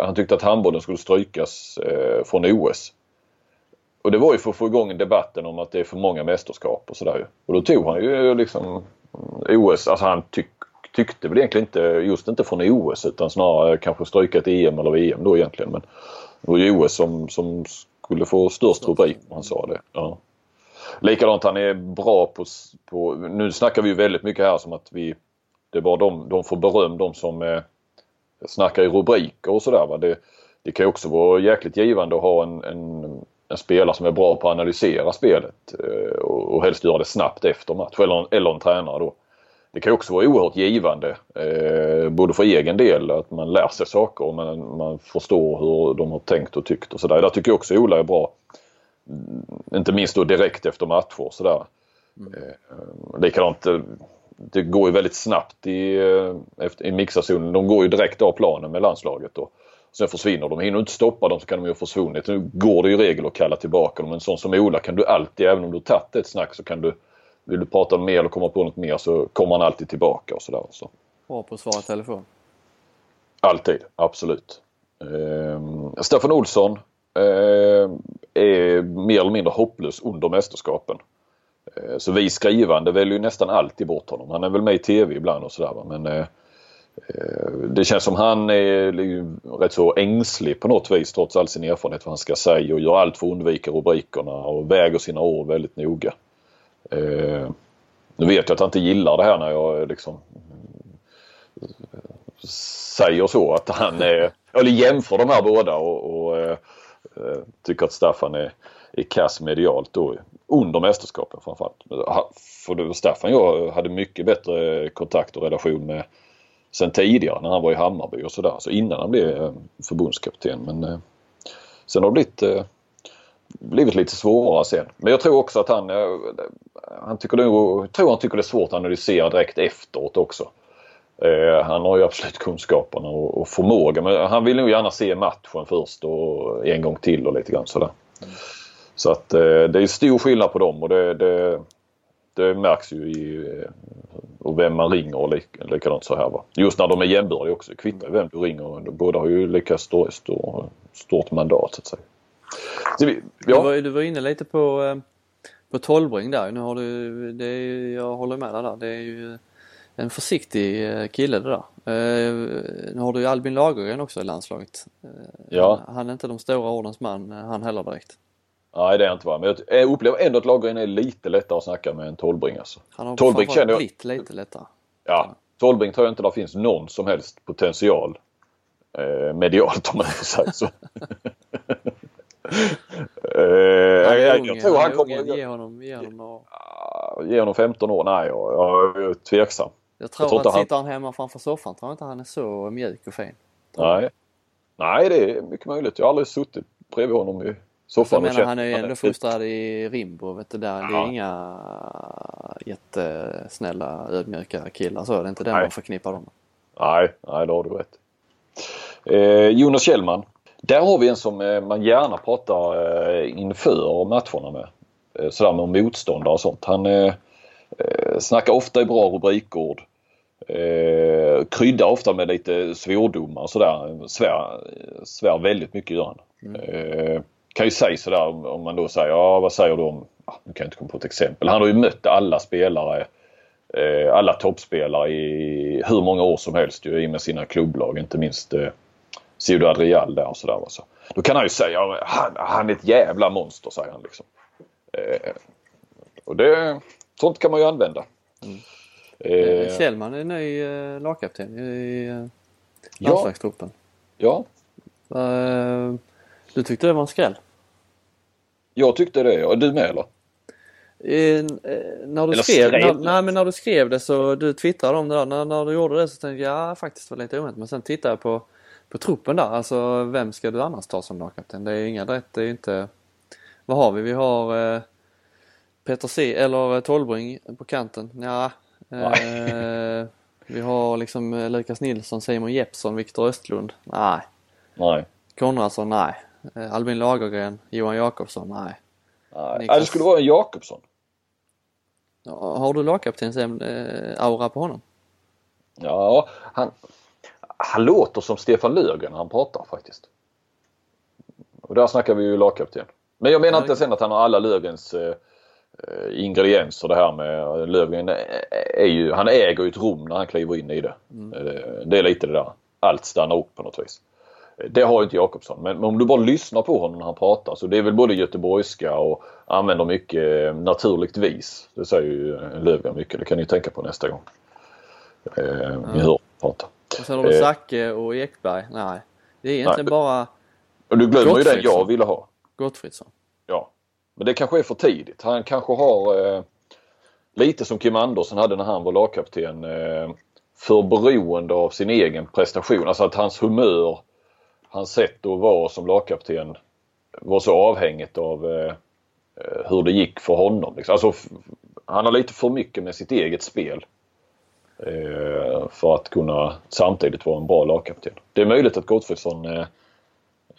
han tyckte att handbollen skulle strykas eh, från OS. Och det var ju för att få igång debatten om att det är för många mästerskap och sådär ju. Och då tog han ju eh, liksom mm, OS, alltså han tyck, tyckte väl egentligen inte, just inte från OS utan snarare kanske stryka ett EM eller VM då egentligen. Men det var ju OS som, som skulle få störst rubrik om han sa det. Ja. Likadant han är bra på, på, nu snackar vi ju väldigt mycket här som att vi, det var de, de får beröm de som eh, snackar i rubriker och sådär. Det, det kan ju också vara jäkligt givande att ha en, en, en spelare som är bra på att analysera spelet eh, och, helst göra det snabbt efter match. Eller, eller en tränare då. Det kan också vara oerhört givande eh, både för egen del att man lär sig saker och man, man förstår hur de har tänkt och tyckt och sådär. Där tycker jag också Ola är bra. Mm, Inte minst då direkt efter matcher och sådär. Eh, likadant det går ju väldigt snabbt i, i mixarzonen. De går ju direkt av planen med landslaget. Och sen försvinner de. Hinner du inte stoppa dem så kan de ju ha försvunnit. Nu går det ju i regel att kalla tillbaka dem. Men sån som Ola kan du alltid, även om du tagit ett snack så kan du vill du prata mer eller komma på något mer så kommer han alltid tillbaka och sådär. Så. Bra på att svara telefon. Alltid, absolut. Ehm, Stefan Olsson eh, är mer eller mindre hopplös under mästerskapen. Eh, så vi skrivande väljer ju nästan alltid bort honom. Han är väl med i TV ibland och sådär men eh, eh, Eh, det känns som han är rätt så ängslig på något vis trots all sin erfarenhet vad han ska säga och gör allt för att undvika rubrikerna och väger sina ord väldigt noga. Eh, nu vet jag att han inte gillar det här när jag liksom eh, säger så att han är, eller jämför de här båda och, och eh, eh, tycker att Staffan är, är kass medialt då under mästerskapen framförallt. För Staffan och Staffan jag hade mycket bättre kontakt och relation med sen tidigare när han var i Hammarby och sådär. Så innan han blev eh, förbundskapten. Men eh, sen har det blivit, eh, blivit lite svårare sen. Men jag tror också att han, han tycker det, jag tror han tycker det är svårt att analysera direkt efteråt också. Han har ju absolut kunskaperna och, förmågan. men han vill nog gärna se matchen först och en gång till och lite grann sådär. Så att det är stor skillnad på dem och det, det, det märks ju i eh, och vem man ringer och lik, likadant så här va. Just när de är jämbördiga också. Det kvittar vem du ringer. Båda har ju lika stor, stor, stort mandat så att säga. Så vi, Du, ja, var, du var inne lite på, eh, på Tolbring där. Nu har du, det är, jag håller med dig där. Det är ju en försiktig eh, kille det där. Nu har du ju Albin Lagergren också i landslaget. Ja. Han är inte de stora ordens man han heller direkt. Nej det är jag inte va. Men jag- jag upplever ändå att Lagergren är lite lättare att snacka med än Tolbring alltså. Han har Tolbring känner jag- blivit lite lättare. Ja, Tolbring tror jag inte det finns någon som helst potential eh, medialt om man får säga så. eh, jag, jag, jag tror han kommer Ge honom, ge honom några... ge honom 15 år. Nej, jag, jag är tveksam. Jag tror, tror inte att han- sitter han hemma framför soffan tror jag inte han är så mjuk och fin. Nej. Nej, det är mycket möjligt. Jag har aldrig suttit bredvid honom i soffan jag och menar han är ju ändå fostrad i Rimbo. Vet du, där. Det är inga jättesnälla ödmjuka killar så. Det är inte det man förknippar dem. Nej, nej, det har du rätt. Eh, Jonas Kjellman. Där har vi en som eh, man gärna pratar eh, inför matcherna med. Eh, sådär med motståndare och sånt. Han eh, eh, snackar ofta i bra rubrikord. Eh, kryddar ofta med lite svordomar och sådär. Svär, svär väldigt mycket gör han. Eh, kan ju säga sådär om, om man då säger, ja vad säger du om, ja, nu kan jag inte komma på ett exempel. Han har ju mött alla spelare eh, alla toppspelare i hur många år som helst ju, i med sina klubblag. Inte minst eh, Ciudad Real där och sådär. Så. Då kan han ju säga ja, han, han är ett jävla monster säger han liksom. Eh, och det, sånt kan man ju använda. Eh, Eh, Kjellman är ny eh, lagkapten i eh, ja, landslagstruppen. ja, Eh, du tyckte det var en skräll? Jag tyckte det. Och du med eller? Eh, eh, när, du Eller skrev, skrev när, du? nej, men när du skrev det så du twittrade om det där. När, när du gjorde det så tänkte jag ja, faktiskt var lite oväntat. Men sen tittade jag på, på truppen där. Alltså vem ska du annars ta som lagkapten? Det är inga rätt. Det är inte... Vad har vi? Vi har eh, Peter C eller eh, Tolbring på kanten. Ja, eh, vi har liksom eh, Lukas Nilsson, Simon Jeppsson, Viktor Östlund. Nej. Nej. Konradsson, nej. Eh, Albin Lagergren, Johan Jakobsson, nej. Nej. Niklas- det skulle vara en Jakobsson. Ja, Har du lagkaptens eh, aura på honom? Ja, han, han låter som Stefan Löfgren när han pratar faktiskt. Och där snackar vi ju lagkapten. Men jag menar Ja, inte sen att han har alla Löfgrens eh, eh, ingredienser det här med Löfgren är, ju, han äger ju ett rum när han kliver in i det. Eh, Det är lite det där, allt stannar upp på något vis. Det har inte Jakobsson men, men om du bara lyssnar på honom när han pratar så det är väl både göteborgska och använder mycket eh, naturligt vis. Det säger ju eh, Löfgren mycket, det kan ni tänka på nästa gång. Eh, Ni hör honom prata. Och sen har du Eh. Zacke och Ekberg. Nej. Det är egentligen Nej. bara Och du glömmer ju den jag ville ha. Gottfridsson. Ja. Men det kanske är för tidigt. Han kanske har eh, lite som Kim Andersson hade när han var lagkapten. Eh, för beroende av sin egen prestation. Alltså att hans humör, hans sätt att vara som lagkapten var så avhängigt av eh, eh hur det gick för honom. Liksom. Alltså, han har lite för mycket med sitt eget spel. Eh, för att kunna samtidigt vara en bra lagkapten. Det är möjligt att Gottfridsson eh,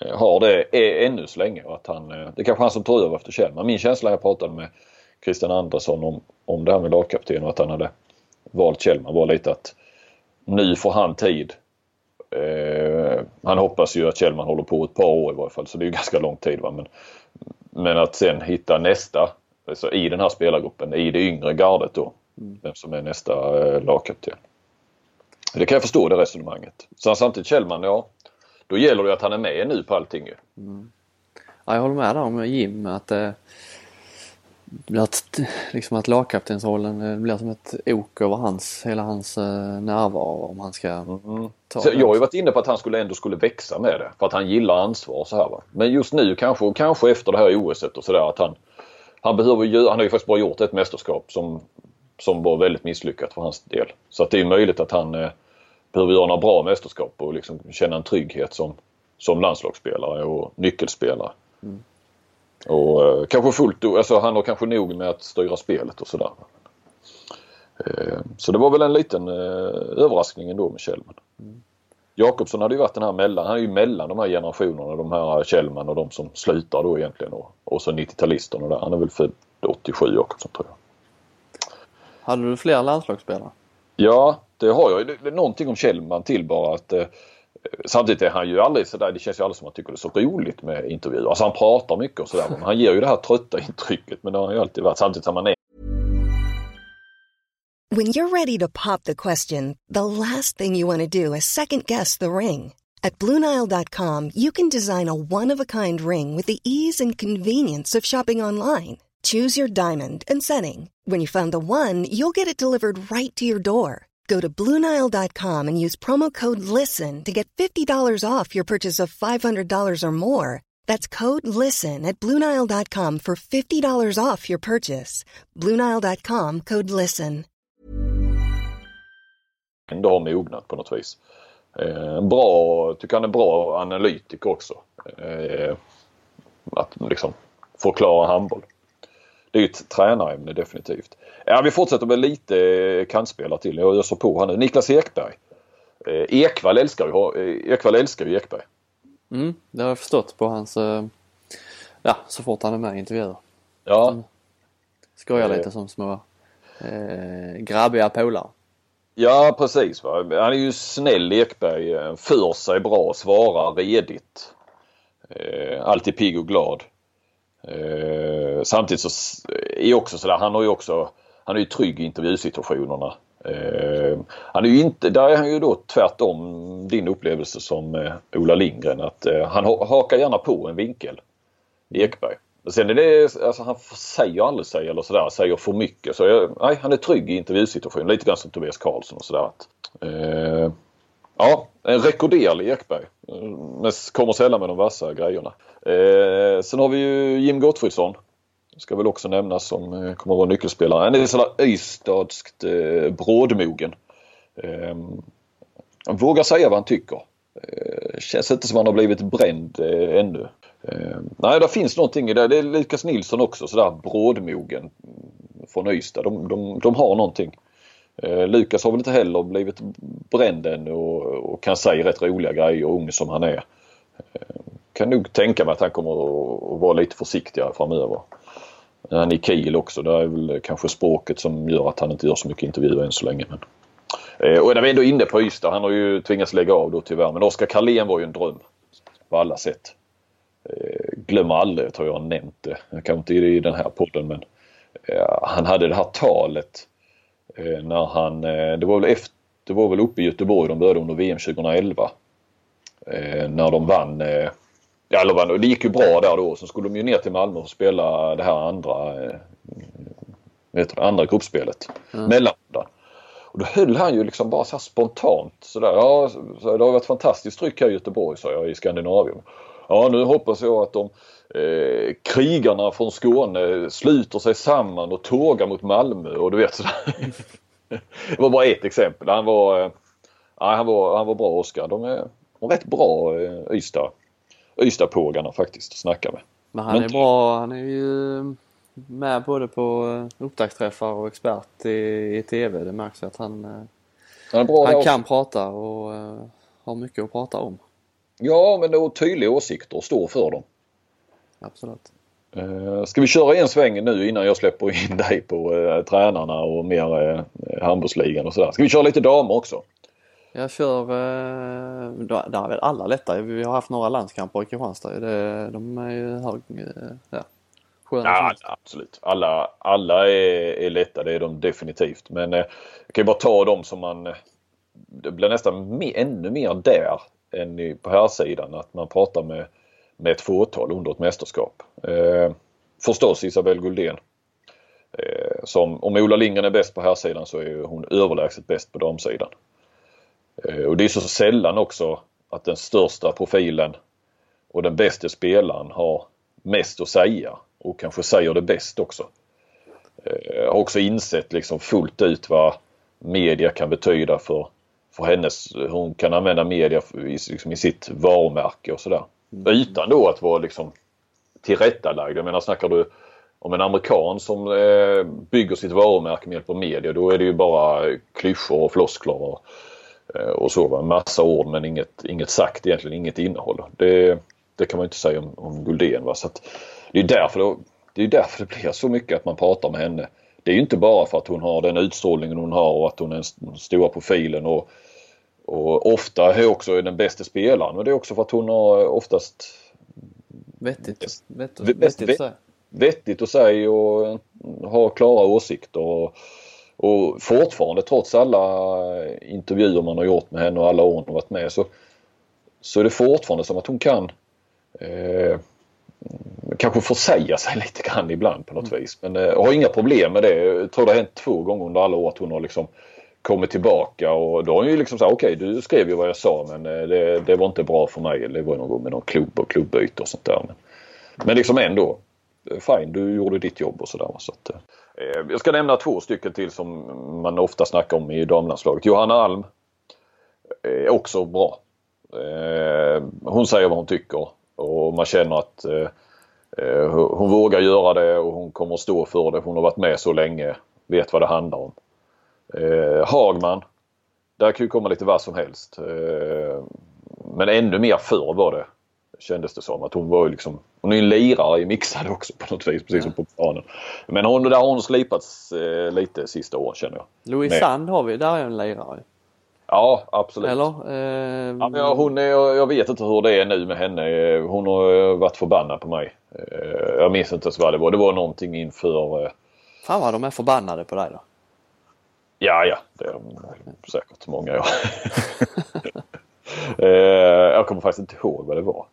eh har det är ännu så länge och att han, eh, det är kanske han som tar över efter Kjellman. Min känsla när jag pratade med Christian Andersson om, om det här med lagkapten och att han hade valt Kjellman var lite att nu får han tid. Eh, han hoppas ju att Kjellman håller på ett par år i varje fall så det är ju ganska lång tid. Va? Men, men att sen hitta nästa alltså i den här spelargruppen, i det yngre gardet då. Vem som är nästa eh, lagkapten. Det kan jag förstå det resonemanget. Sen samtidigt Kjellman, ja. Då gäller det att han är med nu på allting ju. Ja, jag håller med där om Jim att eh, ett, liksom att lagkaptensrollen eh, blir som ett ok över hans, hela hans eh, närvaro om han ska ta Så jag har ju varit inne på att han skulle ändå skulle växa med det. För att han gillar ansvar så här va. Men just nu kanske, och kanske efter det här OSet och sådär att han han behöver ju, han har ju faktiskt bara gjort ett mästerskap som, som var väldigt misslyckat för hans del. Så att det är möjligt att han eh, behöver göra några bra mästerskap och liksom känna en trygghet som, som landslagsspelare och nyckelspelare. Och eh, kanske fullt, alltså han har kanske nog med att styra spelet och sådär. Eh, så det var väl en liten eh, överraskning ändå med Kjellman. Jakobsson hade ju varit den här mellan, han är ju mellan de här generationerna, de här Kjellman och de som slutar då egentligen och, och så 90-talisterna där. Han är väl född 87 Jakobsson tror jag. Hade du fler landslagsspelare? Ja, det har jag. Det, det är någonting om Kjellman till bara att eh, Samtidigt är han ju aldrig sådär, det känns ju aldrig som att han tycker det är så roligt med intervjuer. Alltså han pratar mycket och sådär men han ger ju det här trötta intrycket men det har han ju alltid varit samtidigt som han är When you're ready to pop the question, the last thing you want to do is second guess the ring. At Bluenile.com, you can design a one of a kind ring with the ease and convenience of shopping online. Choose your diamond and setting. When you find the one, you'll get it delivered right to your door. Go to Bluenile.com and use promo code LISTEN to get $50 off your purchase of $500 or more. That's code LISTEN at Bluenile.com for $50 off your purchase. Bluenile.com code LISTEN. ändå har mognat på något vis. Eh, bra, tycker han är bra analytiker också. Eh, att liksom förklara handboll. Det är ju ett tränarämne definitivt. Ja, vi fortsätter med lite kantspelare till. Jag öser på här nu. Niklas Ekberg. Eh, Ekvall älskar ju, eh, Ekvall älskar ju Ekberg. Mm, det har jag förstått på hans, eh, ja så fort han är med i intervjuer. Ja. Skojar Eh. lite som små eh, grabbiga polare. ja precis. Va? Han är ju snäll Ekberg. eh, För sig bra, svarar redigt. Eh, alltid pigg och glad. Eh, samtidigt så är också sådär, han har ju också, han är ju trygg i intervjusituationerna. Eh, han är ju inte, där är han ju då tvärtom din upplevelse som eh, Ola Lindgren att eh, han hakar gärna på en vinkel. Ekberg. Sen är det, alltså han säger aldrig sig eller sådär, säger för mycket. Så jag, nej, han är trygg i intervjusituationen. Lite grann som Tobias Karlsson och sådär. Att, eh, ja, en rekorderlig Ekberg. Men kommer sällan med de vassa grejerna. Eh, sen har vi ju Jim Gottfridsson. Ska väl också nämnas som eh, kommer att vara nyckelspelare. Han är sådär Ystadskt eh, brådmogen. Eh, han vågar säga vad han tycker. Eh, känns inte som han har blivit bränd eh, ännu. Eh, nej, det finns någonting i det. Det är Lukas Nilsson också sådär brådmogen mm, från Ystad. De, de, de har någonting. Eh, Lukas har väl inte heller blivit bränd ännu och, och kan säga rätt roliga grejer, ung som han är. Eh, kan nog tänka mig att han kommer att, vara lite försiktigare framöver. Han är i Kiel också. Det är väl kanske språket som gör att han inte gör så mycket intervjuer än så länge. Men... Eh, och när vi ändå är inne på Ystad, han har ju tvingats lägga av då tyvärr. Men Oskar Karlén var ju en dröm på alla sätt. Eh, glömmer aldrig, tror jag har nämnt det. Kanske inte i den här podden men eh, han hade det här talet när han, eh, det var väl efter, det var väl uppe i Göteborg de började under VM 2011. Eh, när de vann eh, Ja, eller det gick ju bra där då. Så skulle de ju ner till Malmö och spela det här andra, eh, heter det, andra gruppspelet. Mellanrundan. Och då höll han ju liksom bara så spontant sådär. Ja, så det har varit fantastiskt tryck här i Göteborg sa jag i Skandinavien. Ja, nu hoppas jag att de eh, krigarna från Skåne sluter sig samman och tågar mot Malmö och du vet sådär. det var bara ett exempel. Han var, eh, han var, han var bra Oskar. De är, de är rätt bra eh, Ystad. Ystadpågarna faktiskt att snacka med. Men han Men- är bra, han är ju med både på eh, upptaktsträffar och expert i, i TV. Det märks att han, eh, Han han kan prata och eh, har mycket att prata om. Ja, men är tydliga åsikter och står för dem. Absolut. Eh, Ska vi köra en sväng nu innan jag släpper in dig på eh, tränarna och mer eh, handbollsligan och sådär. Ska vi köra lite damer också? Jag kör, eh, där är väl alla lätta. Vi har haft några landskamper i Kristianstad. Det, de är ju hög, eh, ja, Ja, absolut. Alla, alla är, är lätta, det är de definitivt. Men eh, jag kan ju bara ta dem som man... eh, Det blir nästan mer, ännu mer där än i, på här sidan att man pratar med, med ett fåtal under ett mästerskap. Eh, förstås Isabelle Guldén. Eh, som, om Ola Lindgren är bäst på här sidan så är hon överlägset bäst på damsidan. Eh, och det är så sällan också att den största profilen och den bästa spelaren har mest att säga och kanske säger det bäst också. Eh, har också insett liksom fullt ut vad media kan betyda för, för hennes, hon kan använda media i, liksom i sitt varumärke och sådär. Utan då att vara liksom tillrättalagd. Jag menar snackar du om en amerikan som eh, bygger sitt varumärke med hjälp av media då är det ju bara klyschor och floskler och, eh, och så. Va? Massa ord men inget, inget sagt egentligen, inget innehåll. Det, det kan man inte säga om, om Guldén. Va? Så att, det är därför det, det är därför det blir så mycket att man pratar med henne. det är ju inte bara för att hon har den utstrålningen hon har och att hon är den stora profilen och, och ofta är också den bästa spelaren. Men det är också för att hon har oftast Vettigt. Vettigt, vettigt vett- så. vettigt att säga och har klara åsikter. Och, och fortfarande trots alla intervjuer man har gjort med henne och alla år hon har varit med så, så är det fortfarande som att hon kan eh, kanske försäga sig lite grann ibland på något vis. Men eh, har inga problem med det. Jag tror det har hänt två gånger under alla år att hon har liksom kommit tillbaka och då har hon ju liksom sagt okej du skrev ju vad jag sa men eh, det, det var inte bra för mig. Det var någon gång med någon klubb och klubbyte och sånt där. Men, men liksom ändå. Eh, fine, du gjorde ditt jobb och sådär. Så att, eh, eh, jag ska nämna två stycken till som man ofta snackar om i damlandslaget. Johanna Alm Eh, också bra. Eh, hon säger vad hon tycker och man känner att eh, hon vågar göra det och hon kommer att stå för det. Hon har varit med så länge, vet vad det handlar om. Eh, Hagman, där kan ju komma lite vad som helst. Eh, men ännu mer förr var det kändes det som. Att hon var ju liksom, hon är ju en lirare i mixad också på något vis, precis som på planen. Men hon, där har hon slipats eh, lite sista åren känner jag. Louise Nej. Sand har vi, där är en lirare. Ja, absolut. Eller? Eh, Ja, men jag, hon är, jag vet inte hur det är nu med henne. Hon har eh, varit förbannad på mig. Eh, Jag minns inte ens vad det var. Det var någonting inför... eh, Fan vad de är förbannade på dig då. Ja, ja. Det är de säkert många år. Eh, jag kommer faktiskt inte ihåg vad det var.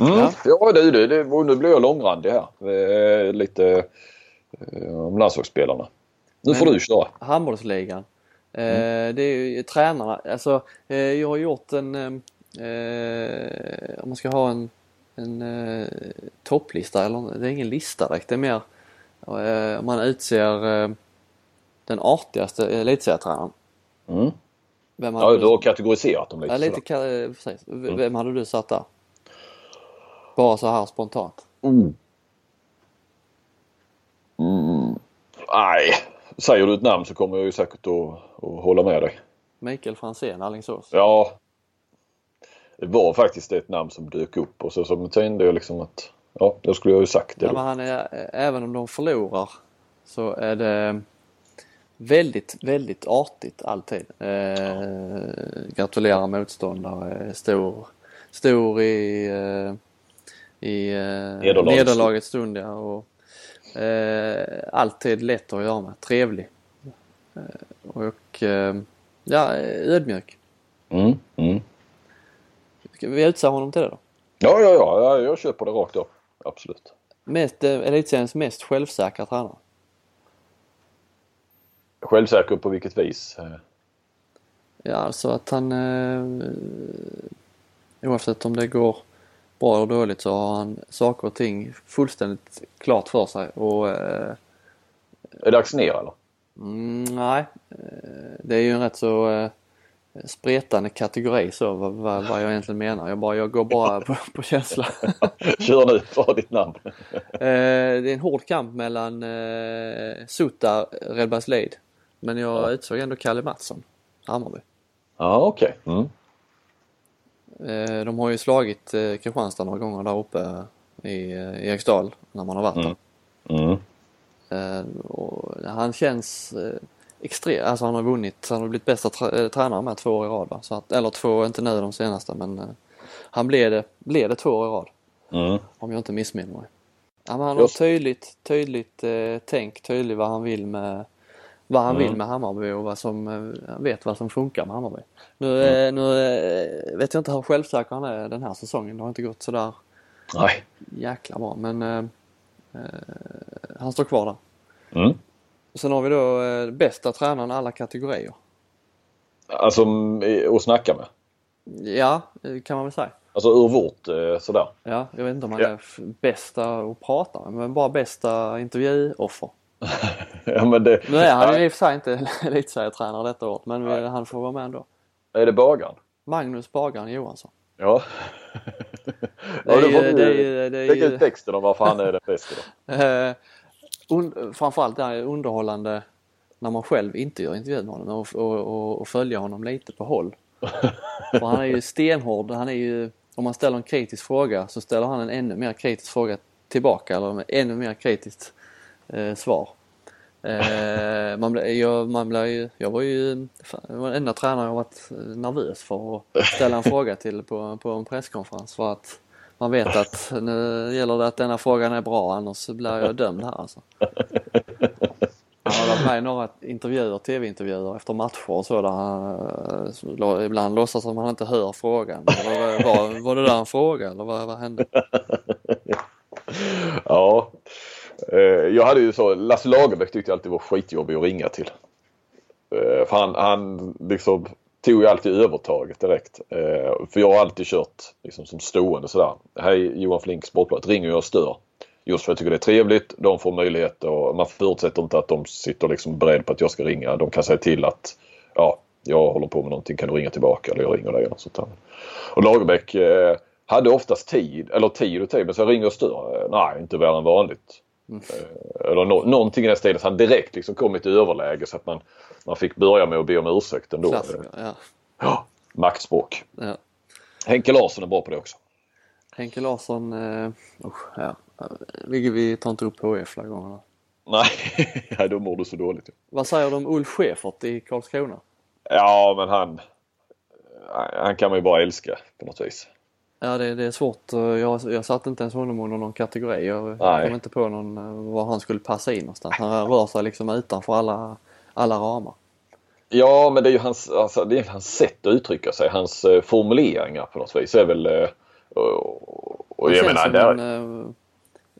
Mm. Ja. Ja, du, du, det, nu blir jag långrandig här. Eh, Lite eh, om landslagsspelarna. Nu får Men- du köra. Handbollsligan. Eh, Mm. Det är ju tränarna. Alltså, jag har gjort en... Om man ska ha en, en topplista, eller det är ingen lista direkt. Det är mer om man utser den artigaste elitserietränaren. Mm. Vem Ja, du har kategoriserat dem lite. Ja, lite ka- eh, precis. V- Vem hade du satt där? Bara så här spontant. Oh. Mm. Nej, säger du ett namn så kommer jag ju säkert att, att hålla med dig. Mikael Franzén, Alingsås. Ja. Det var faktiskt ett namn som dök upp och så, så tänkte jag liksom att ja, då skulle jag ju sagt det. Ja, men han är, även om de förlorar så är det väldigt, väldigt artigt alltid. Eh, gratulerar motståndare, stor, stor i, eh, i eh, Nederlagets stund. Ja, och, eh, alltid lätt att göra med, trevlig. Eh, och eh, ja, ödmjuk. Mm, mm. Ska vi utse honom till det då? Ja, ja, ja, ja, jag köper det rakt av. Absolut. Mest, eh, elitseriens mest självsäkra tränare. Självsäker på vilket vis? Eh, Ja, alltså att han eh, oavsett om det går bra eller dåligt så har han saker och ting fullständigt klart för sig och eh, Är det Axnér eller? mm, nej, eh, det är ju en rätt så eh, spretande kategori så vad, vad, vad jag egentligen menar. Jag, bara, jag går bara på, på känsla. Kör nu, ta ditt namn. Eh, det är en hård kamp mellan eh, Sutta Redbergslid men jag Ja. utsåg ändå Kalle Mattsson, Hammarby. Ja, okej. Mm. Eh, De har ju slagit eh, Kristianstad några gånger där uppe i eh, Eriksdal när man har varit där. Mm. Mm. Och han känns extremt, alltså han har vunnit, han har blivit bästa trä- tränare med två år i rad va? Så att, eller två, inte nu de senaste men han blev det, blev det två år i rad. Mm. Om jag inte missminner mig. Ja, han har Just. tydligt, tydligt eh, tänk, tydligt vad han vill med vad han Mm. vill med Hammarby och vad som, eh, han vet vad som funkar med Hammarby. Nu, eh, nu eh, vet jag inte hur självsäker han är den här säsongen. Det har inte gått sådär Nej. jäkla bra men eh, han står kvar där. Mm. Sen har vi då eh, bästa tränaren alla kategorier. Alltså mm, att snacka med. Ja, kan man väl säga. Alltså ur vårt sådär. Ja, jag vet inte om han Ja. är bästa att prata med men bara bästa intervjuoffer. ja, men det, Nu är han ju i och för sig inte elitserietränare detta året men vi, han får vara med ändå. Är det bagaren? Magnus Bagaren Johansson. Ja. Det är ja, ju- det är ju- det är ju- ut texten om varför han är den bästa då. Un, framförallt är det underhållande när man själv inte gör intervju med honom och, och, och, och följa honom lite på håll. För han är ju stenhård. Han är ju, om man ställer en kritisk fråga så ställer han en ännu mer kritisk fråga tillbaka eller ännu mer kritiskt eh, svar. Eh, man jag, man blir, ju- jag var ju fan, var den enda tränare jag varit eh, nervös för att ställa en fråga till på, på en presskonferens för att man vet att nu gäller det att denna frågan är bra annars blir jag dömd här alltså. Han har varit med i några intervjuer, tv-intervjuer efter matcher och så där eh, han ibland låtsas som han inte hör frågan. Var, var, var det där en fråga eller vad, vad hände? Ja. Eh, jag hade ju så, Lasse Lagerbäck tyckte jag alltid var skitjobbig att ringa till. Eh, för han, han liksom tog ju alltid övertaget direkt. Eh, för jag har alltid kört liksom som stående sådär. Hej Johan Flink, Sportbladet. Ringer jag och stör. Just för att jag tycker det är trevligt. De får möjlighet och man förutsätter inte att de sitter liksom beredd på att jag ska ringa. De kan säga till att ja, jag håller på med någonting. Kan du ringa tillbaka? Eller jag ringer dig. Och, sånt där. och Lagerbäck hade oftast tid, eller tid och tid. Men så jag ringer och stör. Nej, inte värre än vanligt. Eh, Eller nå- någonting i den stilen. Så han direkt liksom kom i ett överläge så att man, man fick börja med att be om ursäkt ändå. Klassiker, ja. Ja, maktspråk. ja. Henke Larsson är bra på det också. Henke Larsson, eh, usch, ja. Vi, vi tar inte upp HF flera gånger. Nej, då mår du så dåligt. Vad säger du om Ulf Schäfert i Karlskrona? Ja, men han, han kan man ju bara älska på något vis. Ja det, det är svårt. Jag, jag satte inte ens honom under någon kategori. Jag Nej. kom inte på någon, eh, var han skulle passa in någonstans. Han rör sig liksom utanför alla, alla ramar. Ja, men det är ju hans, alltså, det är hans sätt att uttrycka sig. Hans eh, formuleringar på något vis är väl... Eh, och, och jag menar, där, en,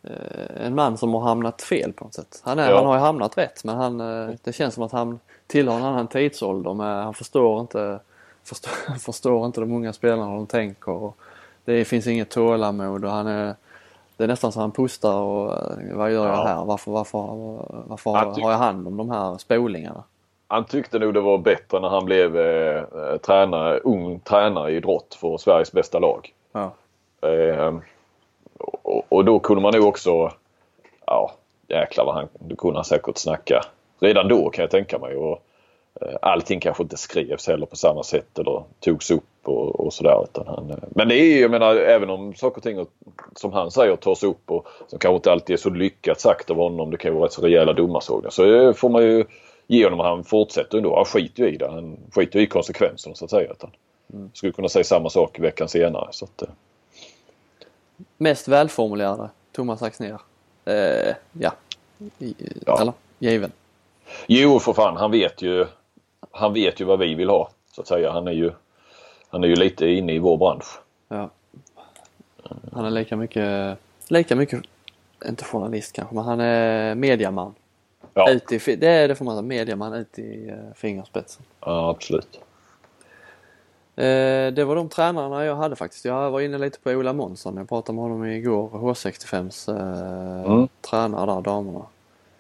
eh, eh, en man som har hamnat fel på något sätt. Han, är, Ja. han har ju hamnat rätt men han, eh, det känns som att han tillhör en annan tidsålder. Men han förstår inte, förstår, förstår inte de unga spelarna hur de tänker. Och det finns inget tålamod och han är det är nästan så han pustar och eh, vad gör jag Ja. här? Varför, varför, varför har jag hand om de här spolingarna? han tyckte nog det var bättre när han blev eh, tränare, ung tränare i idrott för Sveriges bästa lag. Ja. Eh, och, och då kunde man nog också, ja jäklar vad han, då kunde han säkert snacka. Redan då kan jag tänka mig. Och, allting kanske inte skrevs heller på samma sätt eller togs upp och, och sådär. Eh, men det är ju, jag menar även om saker och ting som han säger tas upp och som kanske inte alltid är så lyckat sagt av honom. Det kan ju vara rätt så rejäla domarsågar. Så eh, får man ju ge honom, han fortsätter ändå. Han skiter ju i det. Han skiter i konsekvenserna så att säga. Utan skulle kunna säga samma sak veckan senare. Så att, eh, Mest välformulerade, Thomas Axnér. Eh, ja. I, Ja. Eller? Given. Jo för fan, han vet ju han vet ju vad vi vill ha så att säga. Han är ju, han är ju lite inne i vår bransch. Ja. Han är lika mycket, lika mycket, inte journalist kanske, men han är mediaman. Ja, Ut i, det är det får man säga, mediaman ut i uh, fingerspetsen. ja absolut. Eh, det var de tränarna jag hade faktiskt. Jag var inne lite på Ola Månsson. Jag pratade med honom igår. H65s eh, Mm. tränare där, damerna.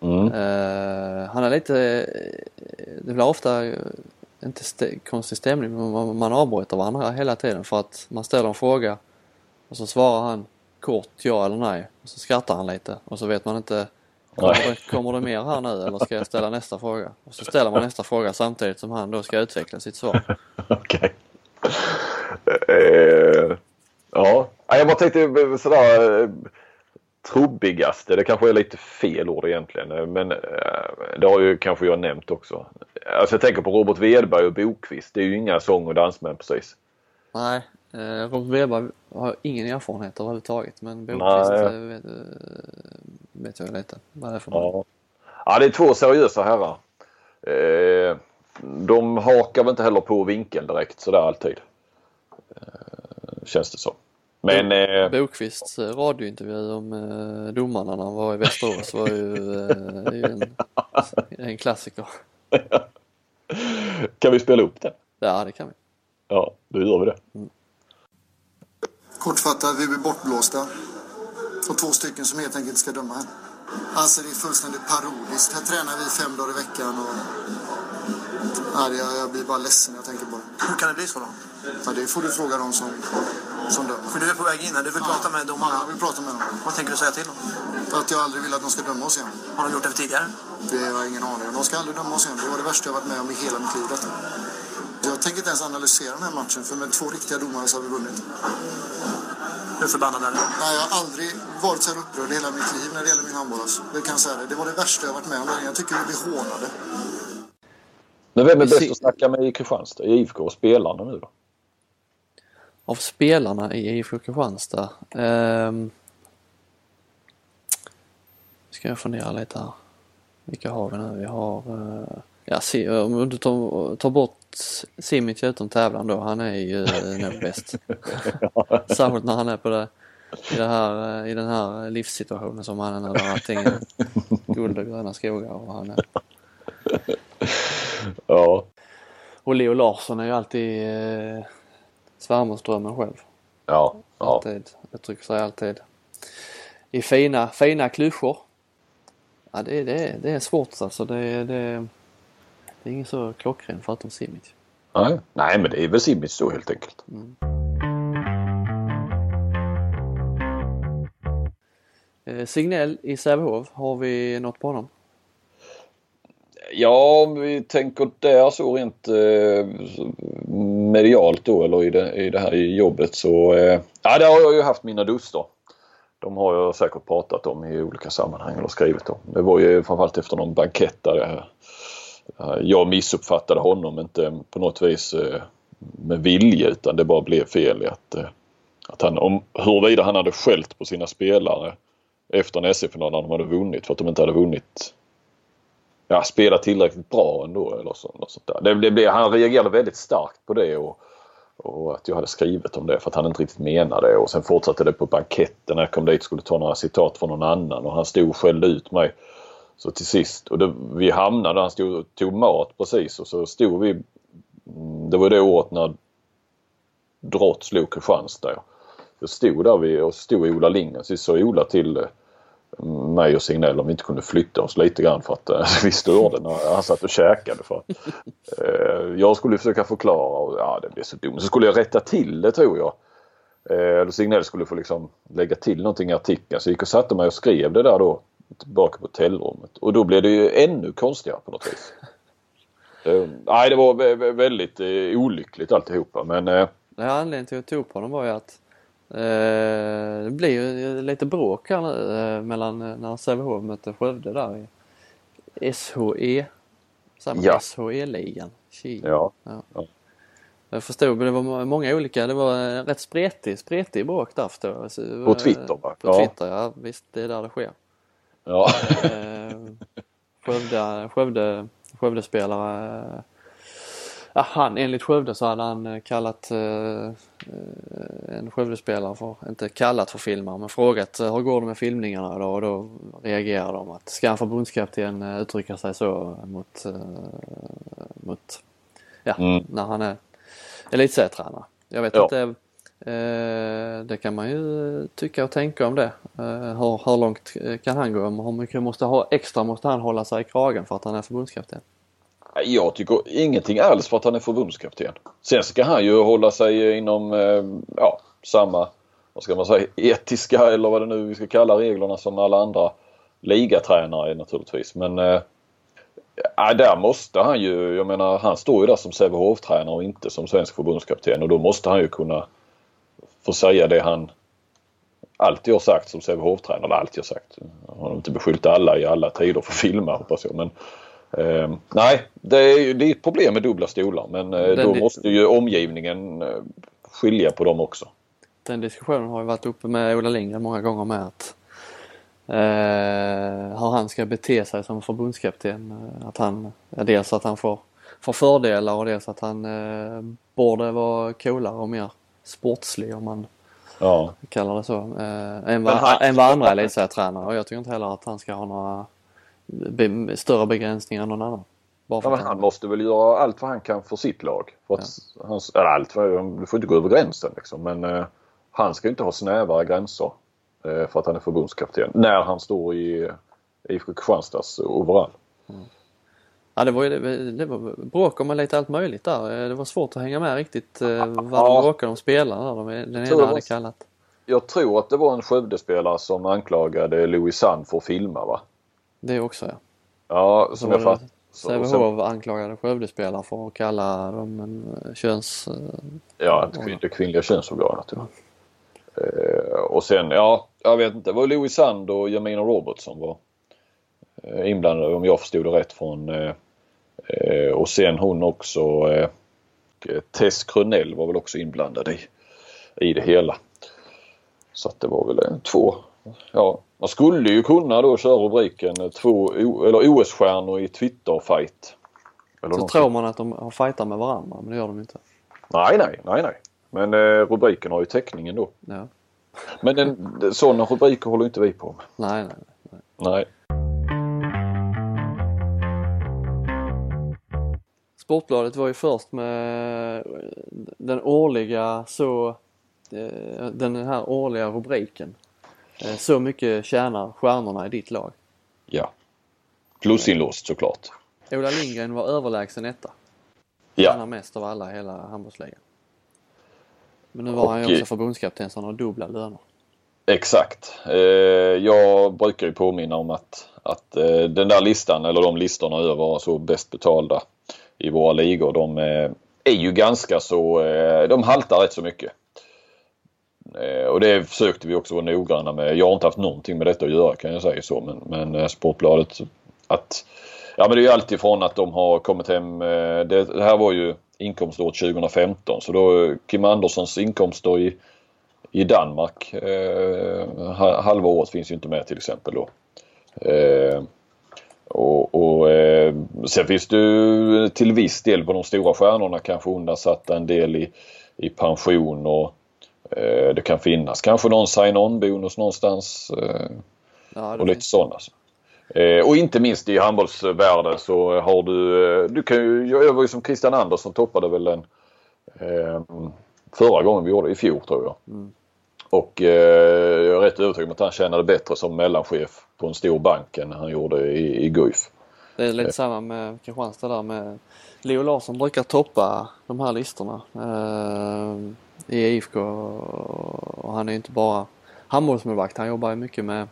Mm. Eh, han är lite, eh, det blir ofta eh, inte st- konstig stämning men man, avbryter varandra hela tiden för att man ställer en fråga och så svarar han kort ja eller nej och så skrattar han lite och så vet man inte kommer det, kommer det mer här nu eller ska jag ställa nästa fråga? Och så ställer man nästa fråga samtidigt som han då ska utveckla sitt svar. Okej. Eh, ja, Ja, jag bara tänkte sådär trubbigaste. Det kanske är lite fel ord egentligen. eh, Men eh, det har ju kanske jag nämnt också. Alltså jag tänker på Robert Wedberg och Bokvist. Det är ju inga sång och dansmän precis. Nej, eh, Robert Weber har ingen erfarenhet överhuvudtaget men Bokvist Nej. vet, vet jag lite vad det är för man. Ja. ja, det är två seriösa herrar. De hakar väl inte heller på vinkeln direkt sådär alltid. Känns det som. Men eh, Bokvists eh, radiointervju om eh, domarna när han var i Västerås var ju, eh, en, en klassiker. kan vi spela upp den? Ja, det kan vi. Ja, då gör vi det. Kortfattat, vi blir bortblåsta. Och två stycken som helt enkelt ska döma här. Alltså det är fullständigt parodiskt. Här tränar vi fem dagar i veckan och... Nej, jag, jag blir bara ledsen när jag tänker på det. Hur kan det bli så då? Ja, det får du fråga dem som, som dömer. För du är på väg in här, du vill prata med Ja, domarna. jag vill prata med dem. Vad tänker du säga till dem? Att jag aldrig vill att de ska döma oss igen. Har de gjort det för tidigare? Det har jag ingen aning om. De ska aldrig döma oss igen. Det var det värsta jag varit med om i hela mitt liv. Detta. Jag tänker inte ens analysera den här matchen, för med två riktiga domare så har vi vunnit. Hur förbannad är du? Nej, jag har aldrig varit så här upprörd i hela mitt liv när det gäller min handboll. Alltså. Det kan jag säga det. Det var det värsta jag varit med om. Jag tycker vi blir hånade. Men vem är Vi bäst att snacka med i Kristianstad? IFK och spelarna nu då? Av spelarna i IFK Kristianstad. ehm, ska jag fundera lite här. Vilka har vi nu? Vi har, eh, ja om du tar, tar bort Simic utom tävlan då, han är ju eh, nog bäst. Särskilt när han är på det, i, det här, eh, i den här livssituationen som han är när allting är guld och gröna skogar och han är. Ja. Och Leo Larsson är ju alltid eh, svärmorsdrömmen själv. Ja. ja. Alltid. Uttrycker sig alltid i fina, fina klyschor. Ja, det, det, det är svårt alltså. Det, det, det är ingen så klockren förutom Simic. Nej. Nej, men det är väl Simic då helt enkelt. Eh, Signell i Sävehof, har vi något på honom? Ja, om vi tänker där så rent eh, medialt då eller i det, i det här jobbet så eh, ja, där har jag ju haft mina duster. De har jag säkert pratat om i olika sammanhang eller skrivit om. Det var ju framförallt efter någon bankett där jag, jag missuppfattade honom inte på något vis eh, med vilje utan det bara blev fel i att, att han, om huruvida han hade skällt på sina spelare efter en SM-final när de hade vunnit för att de inte hade vunnit ja, spela tillräckligt bra ändå eller så, något sånt där. Det, det, blev- han reagerade väldigt starkt på det och, och att jag hade skrivit om det för att han inte riktigt menade det och sen fortsatte det på banketten när jag kom dit och skulle ta några citat från någon annan och han stod och skällde ut mig. Så till sist, och det, vi hamnade, han stod och tog mat precis och så stod vi, mm, det var det året när Drott slog Kristianstad. Jag stod där vi, och stod Ola Lindgren, så sa Ola till mig och Signell om vi inte kunde flytta oss lite grann för att eh, vi störde när han satt och käkade. För att, eh, jag skulle försöka förklara och ja, det blev så dumt. Så skulle jag rätta till det tror jag. Eh, Signell skulle få liksom lägga till någonting i artikeln. Så jag gick och satte mig och skrev det där då tillbaka på hotellrummet. Och då blev det ju ännu konstigare på något vis. Eh, nej, det var vä- vä- väldigt eh, olyckligt alltihopa men eh, Det här anledningen till att jag tog på honom var ju att det blir ju lite bråk här nu eh, mellan eh, när Sävehof mötte Skövde där i SHE, Ja. SHE-ligan. Tji. ja. Jag förstod, men det var må- många olika, det var rätt spretig, spretig bråk där förstår jag. På Twitter, va? På Ja. Twitter, ja visst det är där det sker. ja. Eh, Skövde, Skövde, Skövdespelare. Ja, han, enligt Skövde så hade han eh, kallat eh, eh, en Skövdespelare för, inte kallat för filmare, men frågat eh, hur går det med filmningarna då? Och då reagerar de att ska en förbundskapten uttrycka sig så mot, eh, mot ja, Mm. när han är elitserietränare. Jag vet Ja. inte, eh, det kan man ju tycka och tänka om det. Hur, hur långt kan han gå? Hur mycket måste ha, extra måste han hålla sig i kragen för att han är förbundskapten? Jag tycker ingenting alls för att han är förbundskapten. Sen ska han ju hålla sig eh, inom eh, ja, samma vad ska man säga, etiska eller vad det nu vi ska kalla reglerna som alla andra ligatränare naturligtvis. Men äh, där måste han ju, jag menar han står ju där som Sävehof-tränare och inte som svensk förbundskapten och då måste han ju kunna få säga det han alltid har sagt som Sävehof-tränare. Eller alltid har sagt. Han har inte beskyllt alla i alla tider för att filma hoppas jag. Men, Eh, nej, det är, det är ett problem med dubbla stolar men eh, Den då måste ju omgivningen eh, skilja på dem också. Den diskussionen har ju varit uppe med Ola Lindgren många gånger med att eh, hur han ska bete sig som förbundskapten. Eh, Att han, dels att han får, får fördelar och dels att han eh, borde vara coolare och mer sportslig om man Ja. kallar det så. Eh, än, vad, han- än vad andra elitserietränare och jag tycker inte heller att han ska ha några be, större begränsningar än någon annan. Bara Ja, men han måste väl göra allt vad han kan för sitt lag. För att hans, eller allt, du får inte gå över gränsen liksom. Men eh, han ska inte ha snävare gränser eh, för att han är förbundskapten. När han står i IFK Kristianstads overall. Ja det var ju det, det var bråk om lite allt möjligt där. Eh, Det var svårt att hänga med riktigt eh, vad Ja. de bråkade om spelarna. De- Den ena hade kallat. Jag tror att det var en Skövdespelare som anklagade Louis Sand för att filma va? Det också ja. Ja, som jag fattar. Sävehof anklagade Skövdespelare för att kalla dem en eh, köns... eh, Ja, ett kvin- det kvinnliga könsorganet. Ja. Eh, och sen, ja, jag vet inte. Det var Louis Sand och Jamina Roberts som var inblandade om jag förstod det rätt från eh, och sen hon också eh, Tess Krönell var väl också inblandad i, i det hela. Så att det var väl två, ja man skulle ju kunna då köra rubriken eh, två O- eller OS-stjärnor i Twitter-fight. Eller Så tror man att de har fightat med varandra men det gör de inte. Nej, nej, nej, nej. Men eh, rubriken har ju täckningen då. Ja. Men den, sådana rubriker håller inte vi på med. Nej, nej, nej. Nej. Sportbladet var ju först med den årliga så eh, den här årliga rubriken. Eh, Så mycket tjänar stjärnorna i ditt lag. Ja. Plusinlåst såklart. Ola Lindgren var överlägsen etta. Ja. Tjänar mest av alla i hela handbollsligan. Men nu var han ju också förbundskapten så han har dubbla löner. Exakt. Eh, jag brukar ju påminna om att, att eh, den där listan eller de listorna över så bäst betalda i våra ligor de är ju ganska så, de haltar rätt så mycket. Eh, och det försökte vi också vara noggranna med. Jag har inte haft någonting med detta att göra kan jag säga så men, men eh, Sportbladet att Ja men det är ju alltifrån att de har kommit hem, eh, det, det här var ju inkomståret 2015 så då Kim Anderssons inkomster i i Danmark. Eh, halva året finns ju inte med till exempel då. Eh, och, och eh, sen finns det ju till viss del på de stora stjärnorna kanske undansatta en del i, i pension och det kan finnas kanske någon sign-on bonus någonstans eh, Ja, och lite sådana. Eh, och inte minst i handbollsvärlden så har du, eh, du kan ju, jag var ju som Christian Andersson toppade väl eh, förra gången vi gjorde i fjol tror jag. Mm. Och eh, jag är rätt övertygad om att han tjänade bättre som mellanchef på en stor bank än han gjorde i, i Guif. Det är lite samma med Kristianstad där med Leo Larsson brukar toppa de här listorna eh, i IFK och han är ju inte bara handbollsmålvakt. Han jobbar ju mycket med,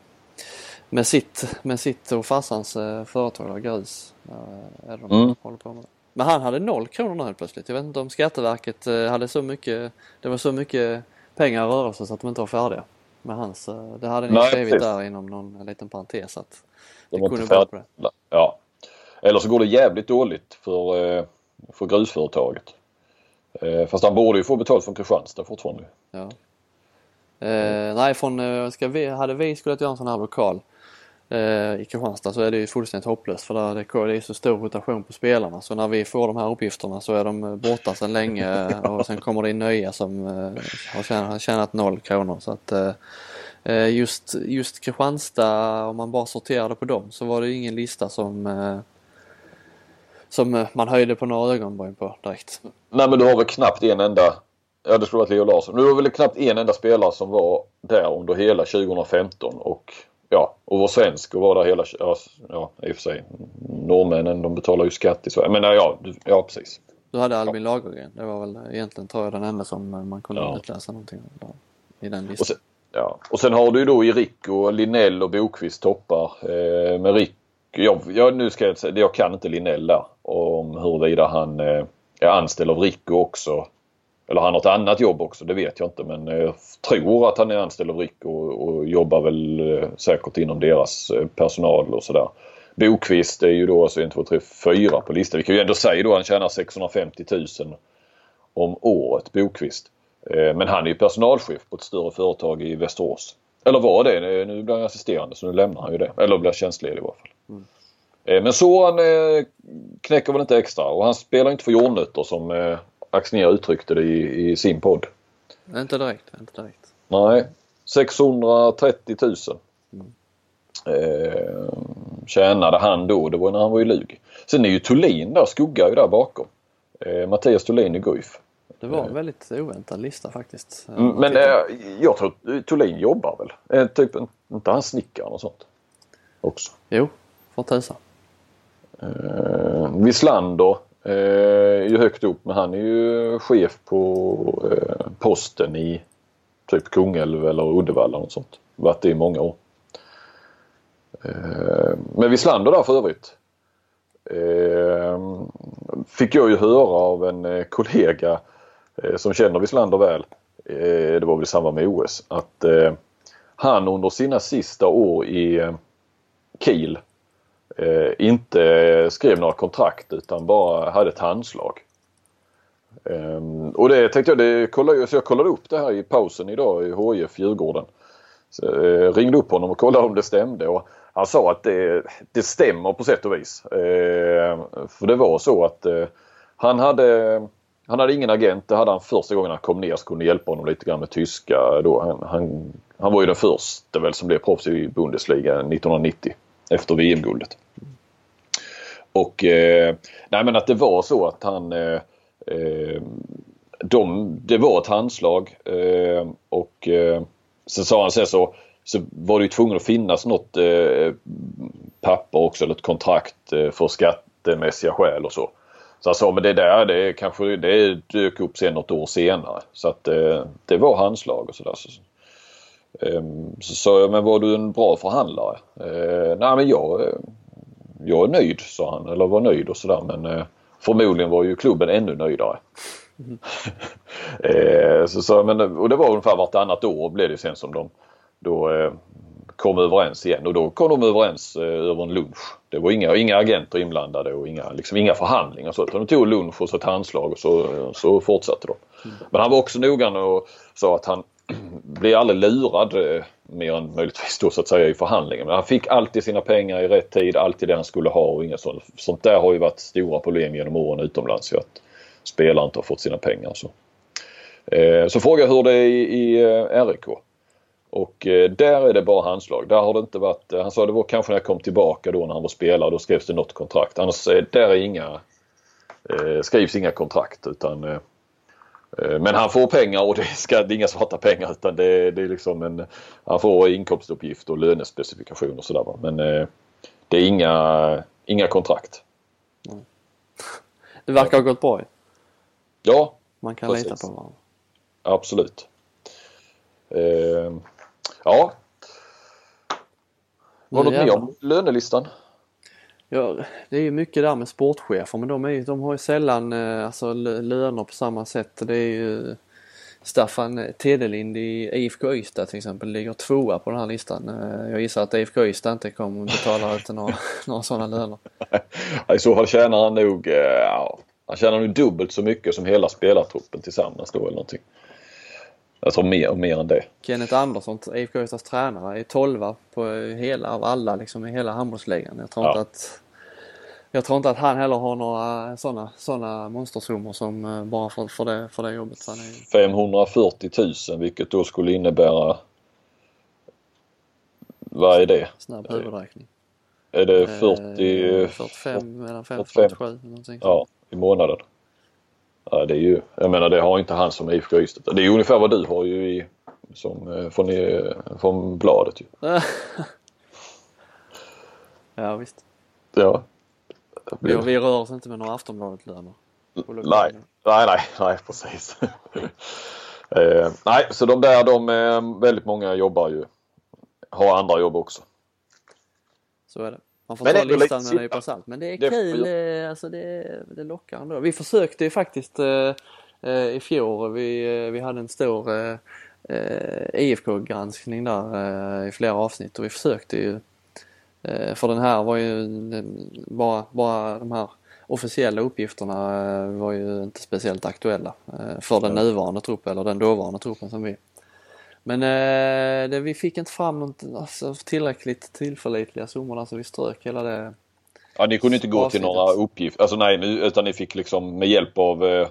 med, sitt, med sitt och farsans eh, företag Grus. Eh, är de Mm. håller på med. Men han hade noll kronor nu helt plötsligt. Jag vet inte om Skatteverket eh, hade så mycket, det var så mycket pengar i rörelse så att de inte var färdiga med hans. Det hade ni Nej, skrivit precis. där inom någon liten parentes att De det kunde vara på det. Ja. Eller så går det jävligt dåligt för, för grusföretaget. Eh, fast han borde ju få betalt från Kristianstad fortfarande. Ja. Eh, nej, från, eh, ska vi, hade vi skulle göra en sån här lokal eh, i Kristianstad så är det ju fullständigt hopplöst för där det, det är så stor rotation på spelarna så när vi får de här uppgifterna så är de eh, borta sedan länge eh, och sen kommer det in nya som eh, har, tjänat, har tjänat noll kronor så att eh, just, just Kristianstad om man bara sorterade på dem så var det ingen lista som eh, som eh, man höjde på några ögonbryn på direkt. Nej men du har väl knappt en enda, ja det skulle varit Leo Larsson. Du har väl knappt en enda spelare som var där under hela 2015 och ja, och var svensk och var där hela, ja, ja i och för sig norrmännen de betalar ju skatt i Sverige. Men ja, ja precis. Du hade Albin Lagergren. Det var väl egentligen tror jag den enda som eh, man kunde Ja. utläsa någonting av i den listan. ja. och sen har du ju då i Rick och Linnell och Bokvist toppar. Eh, med Rick, jag, jag, nu ska jag säga, jag kan inte Linnell där om huruvida han eh, är anställd av Rico också. Eller han har ett annat jobb också, det vet jag inte men jag tror att han är anställd av Rico och, och jobbar väl eh, säkert inom deras personal och sådär. Bokvist är ju då alltså 1, 2, 3, 4 på listan. Vi kan ju ändå säga då att han tjänar 650 000 om året, Bokvist. Men han är ju personalchef på ett större företag i Västerås. Eller var det? Nu blir han assisterande så nu lämnar han ju det. Eller blir tjänstledig i varje fall. Mm. Men Soran eh, knäcker väl inte extra och han spelar inte för jordnötter som eh, Axnér uttryckte det i, i sin podd. Inte direkt, inte direkt. Nej, 630 000 eh, tjänade han då. Det var när han var i Lug. Sen är ju Thulin där, skuggar ju där bakom. Eh, Mattias Thulin i Guif. Det var en väldigt oväntad lista faktiskt. Mm, Men eh, jag tror Thulin jobbar väl? Eh, typ, inte han snickaren och sånt? Också. Jo, för tusan. Eh, Wislander eh, är ju högt upp men han är ju chef på eh, posten i typ Kungälv eller Uddevalla och sånt. Varit det i många år. Eh, men Wislander där för övrigt. Eh, fick jag ju höra av en eh, kollega eh, som känner Wislander väl. eh, det var väl i samband med OS, att eh, han under sina sista år i eh, Kiel Eh, inte skrev några kontrakt utan bara hade ett handslag. Ehm, och det tänkte jag, det kollade, så jag kollade upp det här i pausen idag i HIF Djurgården. Så, eh, ringde upp honom och kollade om det stämde och han sa att det, det stämmer på sätt och vis. Eh, för det var så att eh, han hade han hade ingen agent. Det hade han första gången han kom ner så kunde hjälpa honom lite grann med tyska. Då. Han, han, han var ju den första väl som blev proffs i Bundesliga 1990 efter VM-guldet. Och eh, nej men att det var så att han eh, eh, de, det var ett handslag eh, och eh, sen sa han sen så, så var det ju tvungen att finnas något eh, papper också eller ett kontrakt eh, för skattemässiga skäl och så. Så han sa men det där det kanske det dök upp sen något år senare. Så att eh, det var handslag och sådär. Så, så eh, sa jag men var du en bra förhandlare? Eh, nej men jag, eh, jag är nöjd sa han eller var nöjd och sådär men eh, förmodligen var ju klubben ännu nöjdare. eh, så, så, men, och det var ungefär vartannat år blev det sen som de då eh, kom överens igen och då kom de överens eh, över en lunch. Det var inga, inga agenter inblandade och inga, liksom, inga förhandlingar så utan de tog lunch och så ett handslag och så, så fortsatte de. Men han var också noggrann och sa att han blev aldrig lurad eh, mer än möjligtvis då så att säga i förhandlingen. Men han fick alltid sina pengar i rätt tid, alltid det han skulle ha och inget sånt. Sånt där har ju varit stora problem genom åren utomlands ju att spelare inte har fått sina pengar. Så, eh, så fråga hur det är i, i eh, RIK. Och eh, där är det bara handslag. Där har det inte varit, eh, han sa det var kanske när jag kom tillbaka då när han var spelare, då skrevs det något kontrakt. Annars där är inga, eh, skrivs inga kontrakt utan eh, men han får pengar och det, ska, det är inga svarta pengar utan det, det är liksom en, han får inkomstuppgift och lönespecifikation och sådär. Men eh, det är inga, inga kontrakt. Det verkar ha gått bra. Ja, Man kan Precis. lita på varandra. absolut. Eh, ja. Var det något mer om lönelistan? Ja, det är ju mycket där med sportchefer men de, är, de har ju sällan eh, alltså, lö- löner på samma sätt. Det är ju Staffan Tedelind i IFK Ystad till exempel ligger tvåa på den här listan. Eh, Jag gissar att IFK Ystad inte kommer att betala ut några, några sådana löner. I så fall tjänar han nog, eh, ja, han tjänar nog dubbelt så mycket som hela spelartruppen tillsammans då eller någonting. Jag tror mer, mer än det. Kenneth Andersson, IFK Ystads tränare, är tolva på hela, av alla liksom i hela handbollsligan. Jag tror Ja. inte att jag tror inte att han heller har några sådana såna monstersummor som eh, bara för, för, det, för det jobbet. Han är ju 540 000 vilket då skulle innebära vad är det? snabb huvudräkning. Är det Eh, 40, 45, mellan 5 och 45. 47 någonting. ja, i månaden? Ja, det är ju, jag menar det har inte han som IFK Ystad. Det är ungefär vad du har ju i, som, eh, från, eh, från bladet ju. ja visst. Ja. Vi, vi rör oss inte med några Aftonbladet-löner. Nej, nej, nej, nej precis. eh, nej, så de där, de, eh, väldigt många jobbar ju, har andra jobb också. Så är det. Man får Men ta listan med en nypa salt. Men det är Det kul, eh, alltså det, det lockar ändå. Vi försökte ju faktiskt eh, eh, i fjol, vi, eh, vi hade en stor eh, IFK-granskning där eh, i flera avsnitt och vi försökte ju för den här var ju bara, bara de här officiella uppgifterna eh, var ju inte speciellt aktuella eh, för den nuvarande truppen eller den dåvarande truppen som vi men eh, det, vi fick inte fram något, alltså, tillräckligt tillförlitliga summor så vi strök hela det. Ja, ni kunde inte gå till några uppgifter, alltså nej, utan ni fick liksom med hjälp av eh,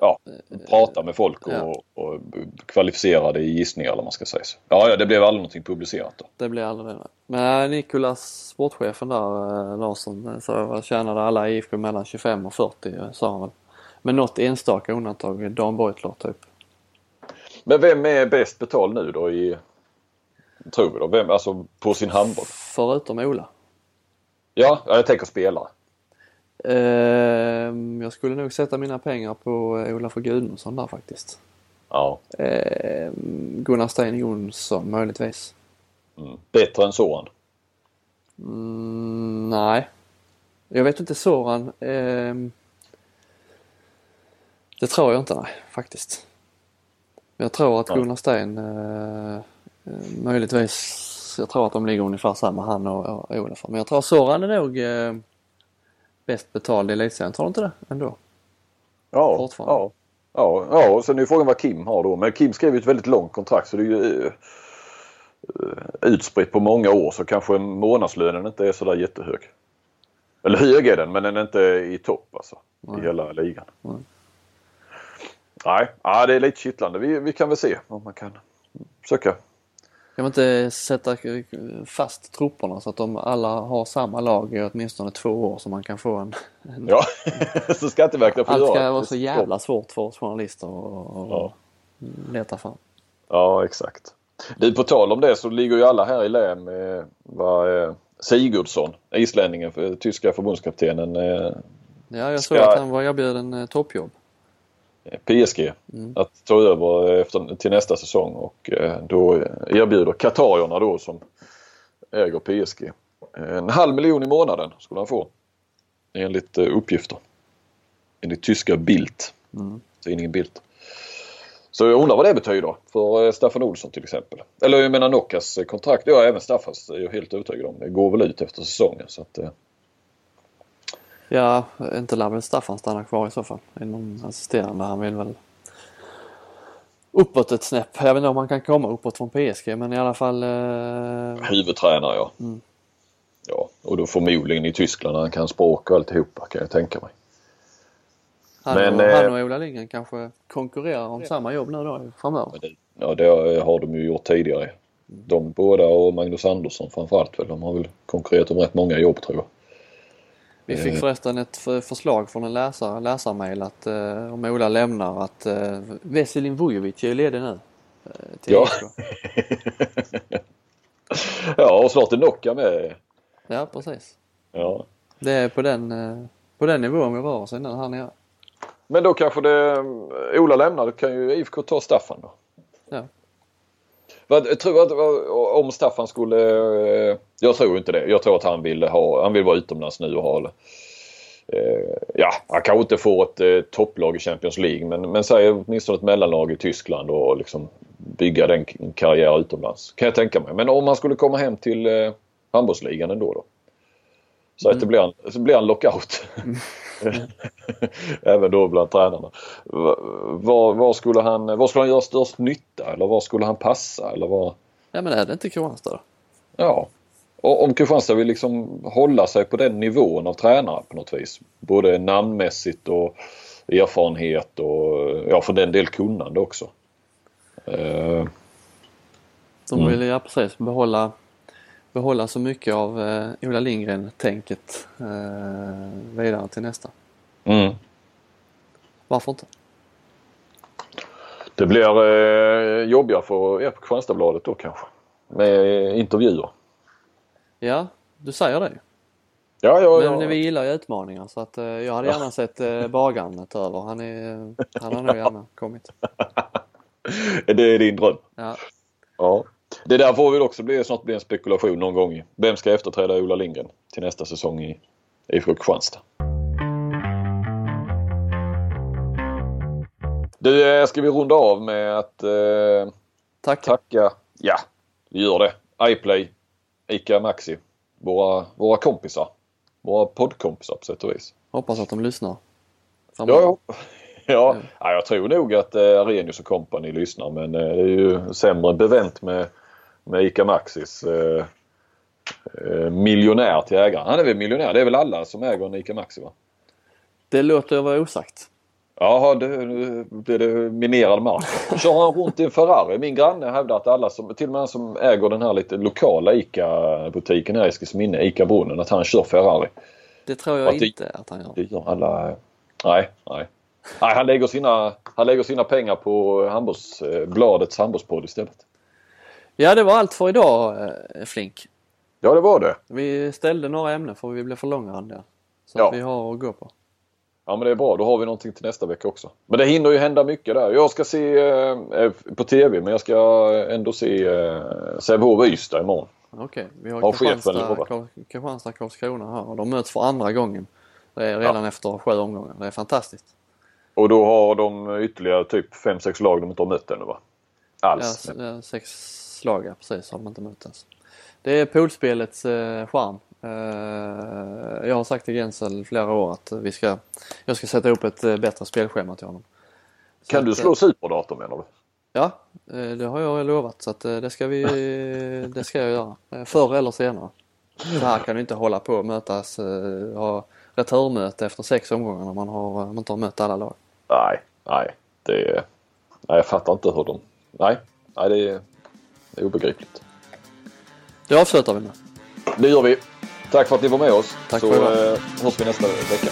Ja. ja, prata med folk och, Ja. och kvalificerade gissningar eller man ska säga. Så. Ja, ja, det blev aldrig någonting publicerat då. Det blev aldrig det. Men eh, Nikolas, sportchefen där, eh, Larsson, eh, vad tjänade alla IFK mellan 25 och 40 eh, sa han väl. Med något enstaka undantag, Dan Beutler typ. Men vem är bäst betald nu då i, tror vi då? Vem, alltså på sin handboll? Förutom Ola. Ja, ja, jag tänker spelare. Ehm, jag skulle nog sätta mina pengar på eh, Olaf Gudmundsson där faktiskt. Ja. Ehm, Gunnar Sten Jonsson möjligtvis. Mm. Bättre än Soran. Mm, nej. Jag vet inte Soran. ehm, det tror jag inte nej, faktiskt. Jag tror att. Gunnar Sten eh, eh, möjligtvis, jag tror att de ligger ungefär samma han och, och Olof. Men jag tror Soran är nog eh, bäst betald i elitserien, tror du inte det ändå? Ja, ja. Ja, ja, och sen är frågan vad Kim har då. Men Kim skrev ju ett väldigt långt kontrakt så det är ju eh, utspritt på många år så kanske månadslönen inte är sådär jättehög. Eller hög är den men den är inte i topp alltså. Nej. I hela ligan. Nej. Nej, ja, det är lite kittlande. Vi, vi kan väl se om man kan försöka. Kan man inte sätta fast trupperna så att de alla har samma lag i åtminstone två år så man kan få en... en Ja, så Skatteverket får Allt ska vara så jävla svårt för oss journalister att Ja. leta fram. Ja, exakt. Du, på tal om det så ligger ju alla här i lä med vad eh, Sigurdsson, islänningen, tyska förbundskaptenen, eh, Ja, jag Ska- såg att han var erbjuden eh, toppjobb. PSG Mm. att ta över efter, till nästa säsong och eh, då erbjuder Qatarierna då som äger PSG en halv miljon i månaden skulle han få enligt eh, uppgifter. Enligt tyska Bild, Mm. tidningen Bild. Så jag undrar vad det betyder för eh, Staffan Olsson till exempel. Eller jag menar Nockas eh, kontrakt, ja även Staffans är jag helt övertygad om. Det går väl ut efter säsongen så att eh, Ja, inte lär väl Staffan stanna kvar i så fall. Inom assisterande. Han vill väl uppåt ett snäpp. Jag vet inte om han kan komma uppåt från PSG men i alla fall. Eh, huvudtränare ja. Mm. Ja, och då förmodligen i Tyskland när han kan språk och alltihopa kan jag tänka mig. han, Men, och, eh, han och Ola Lindgren kanske konkurrerar om samma jobb nu då framöver. Det, ja, det har de ju gjort tidigare. De båda och Magnus Andersson framförallt väl. De har väl konkurrerat om rätt många jobb tror jag. Vi fick Eh. förresten ett för- förslag från en läsare, läsarmail att eh, om Ola lämnar att eh, Veselin Vujovic är ledig nu. Eh, till Ja. Ja, och snart är Nocka med. ja, precis. Ja. Det är på den, eh, på den nivån vi rör oss nu här nere. Men då kanske det, Ola lämnar, då kan ju IFK ta Staffan då. Ja. Vad, jag tror att om Staffan skulle, eh, jag tror inte det. Jag tror att han vill ha, han vill vara utomlands nu och ha eh, Ja, han kanske inte får ett eh, topplag i Champions League men, men säg åtminstone ett mellanlag i Tyskland och liksom bygga den karriär utomlands. Kan jag tänka mig. Men om han skulle komma hem till eh, handbollsligan ändå då? Så att det blir en, så blir en lockout. Även då bland tränarna. Va- Var, var, skulle han, var skulle han göra störst nytta eller var skulle han passa? Eller var, Ja men är det inte Kristianstad då? ja. Och om Kristianstad vill liksom hålla sig på den nivån av tränare på något vis. Både namnmässigt och erfarenhet och ja för den del kunnande också. Eh, De Mm. vill ja precis behålla, behålla så mycket av eh, Ola Lindgren-tänket eh, vidare till nästa. mm. Varför inte? Det blir eh, jobbigare för er på Kristianstadsbladet då kanske. Med intervjuer. Ja, du säger det. Ja, ja, Men ja. vi gillar ju utmaningar så att eh, jag hade gärna sett eh, bagaren ta över. Han, är, han har nog gärna kommit. Det är din dröm. Ja. Ja. Det där får väl också bli, snart bli en spekulation någon gång. Vem ska efterträda Ola Lindgren till nästa säsong i IFK Kristianstad? Du, eh, ska vi runda av med att eh, Tack. tacka, ja vi gör det, iPlay, ICA Maxi, våra, våra kompisar. Våra poddkompisar på sätt och vis. Hoppas att de lyssnar. Ja, ja. Ja, ja, jag tror nog att eh, Arrhenius och company lyssnar men eh, det är ju sämre bevänt med, med ICA Maxis eh, eh, miljonär till ägaren. Han är väl miljonär? Det är väl alla som äger en ICA Maxi va? Det låter vara osagt. Jaha, nu blir det minerad mark. Kör han runt i en Ferrari? Min granne hävdar att alla som, till och med han som äger den här lite lokala ICA-butiken här i Eskilsminne, ICA Brunnen, att han kör Ferrari. Det tror Att jag det- inte att han gör. Det gör alla. Nej, nej. Nej, han lägger sina, han lägger sina pengar på handbolls, eh, bladets handbollspodd istället. Ja, det var allt för idag eh, Flink. Ja, det var det. Vi ställde några ämnen för vi blev för långrandiga. Så Ja. vi har att gå på. Ja, men det är bra. Då har vi någonting till nästa vecka också. Men det hinner ju hända mycket där. Jag ska se eh, på TV, men jag ska ändå se eh, Sävehof Ystad imorgon. Okej, vi har Kristianstad, Karlskrona här och de möts för andra gången. Det är redan efter sju omgångar. Det är fantastiskt. Och då har de ytterligare typ 5-6 lag de inte har mött ännu va? Ja, alls. ja, sex slag ja, precis har de inte mött ens. Det är poolspelets eh, charm. Eh, jag har sagt till Gensel flera år att vi ska, jag ska sätta upp ett eh, bättre spelschema till honom. Så Kan du att, slå eh, superdator menar du? Ja, eh, det har jag lovat så att eh, det ska vi, det ska jag göra. Förr eller senare. Så här kan du inte hålla på och mötas, ha returmöte efter sex omgångar när man, har, man inte har mött alla lag. Nej, nej. Det, nej jag fattar inte hur de... Nej, nej det, är, det är obegripligt. Det avslutar vi med. Det gör vi. Tack för att ni var med oss. Tack så för idag. eh, hörs vi nästa vecka.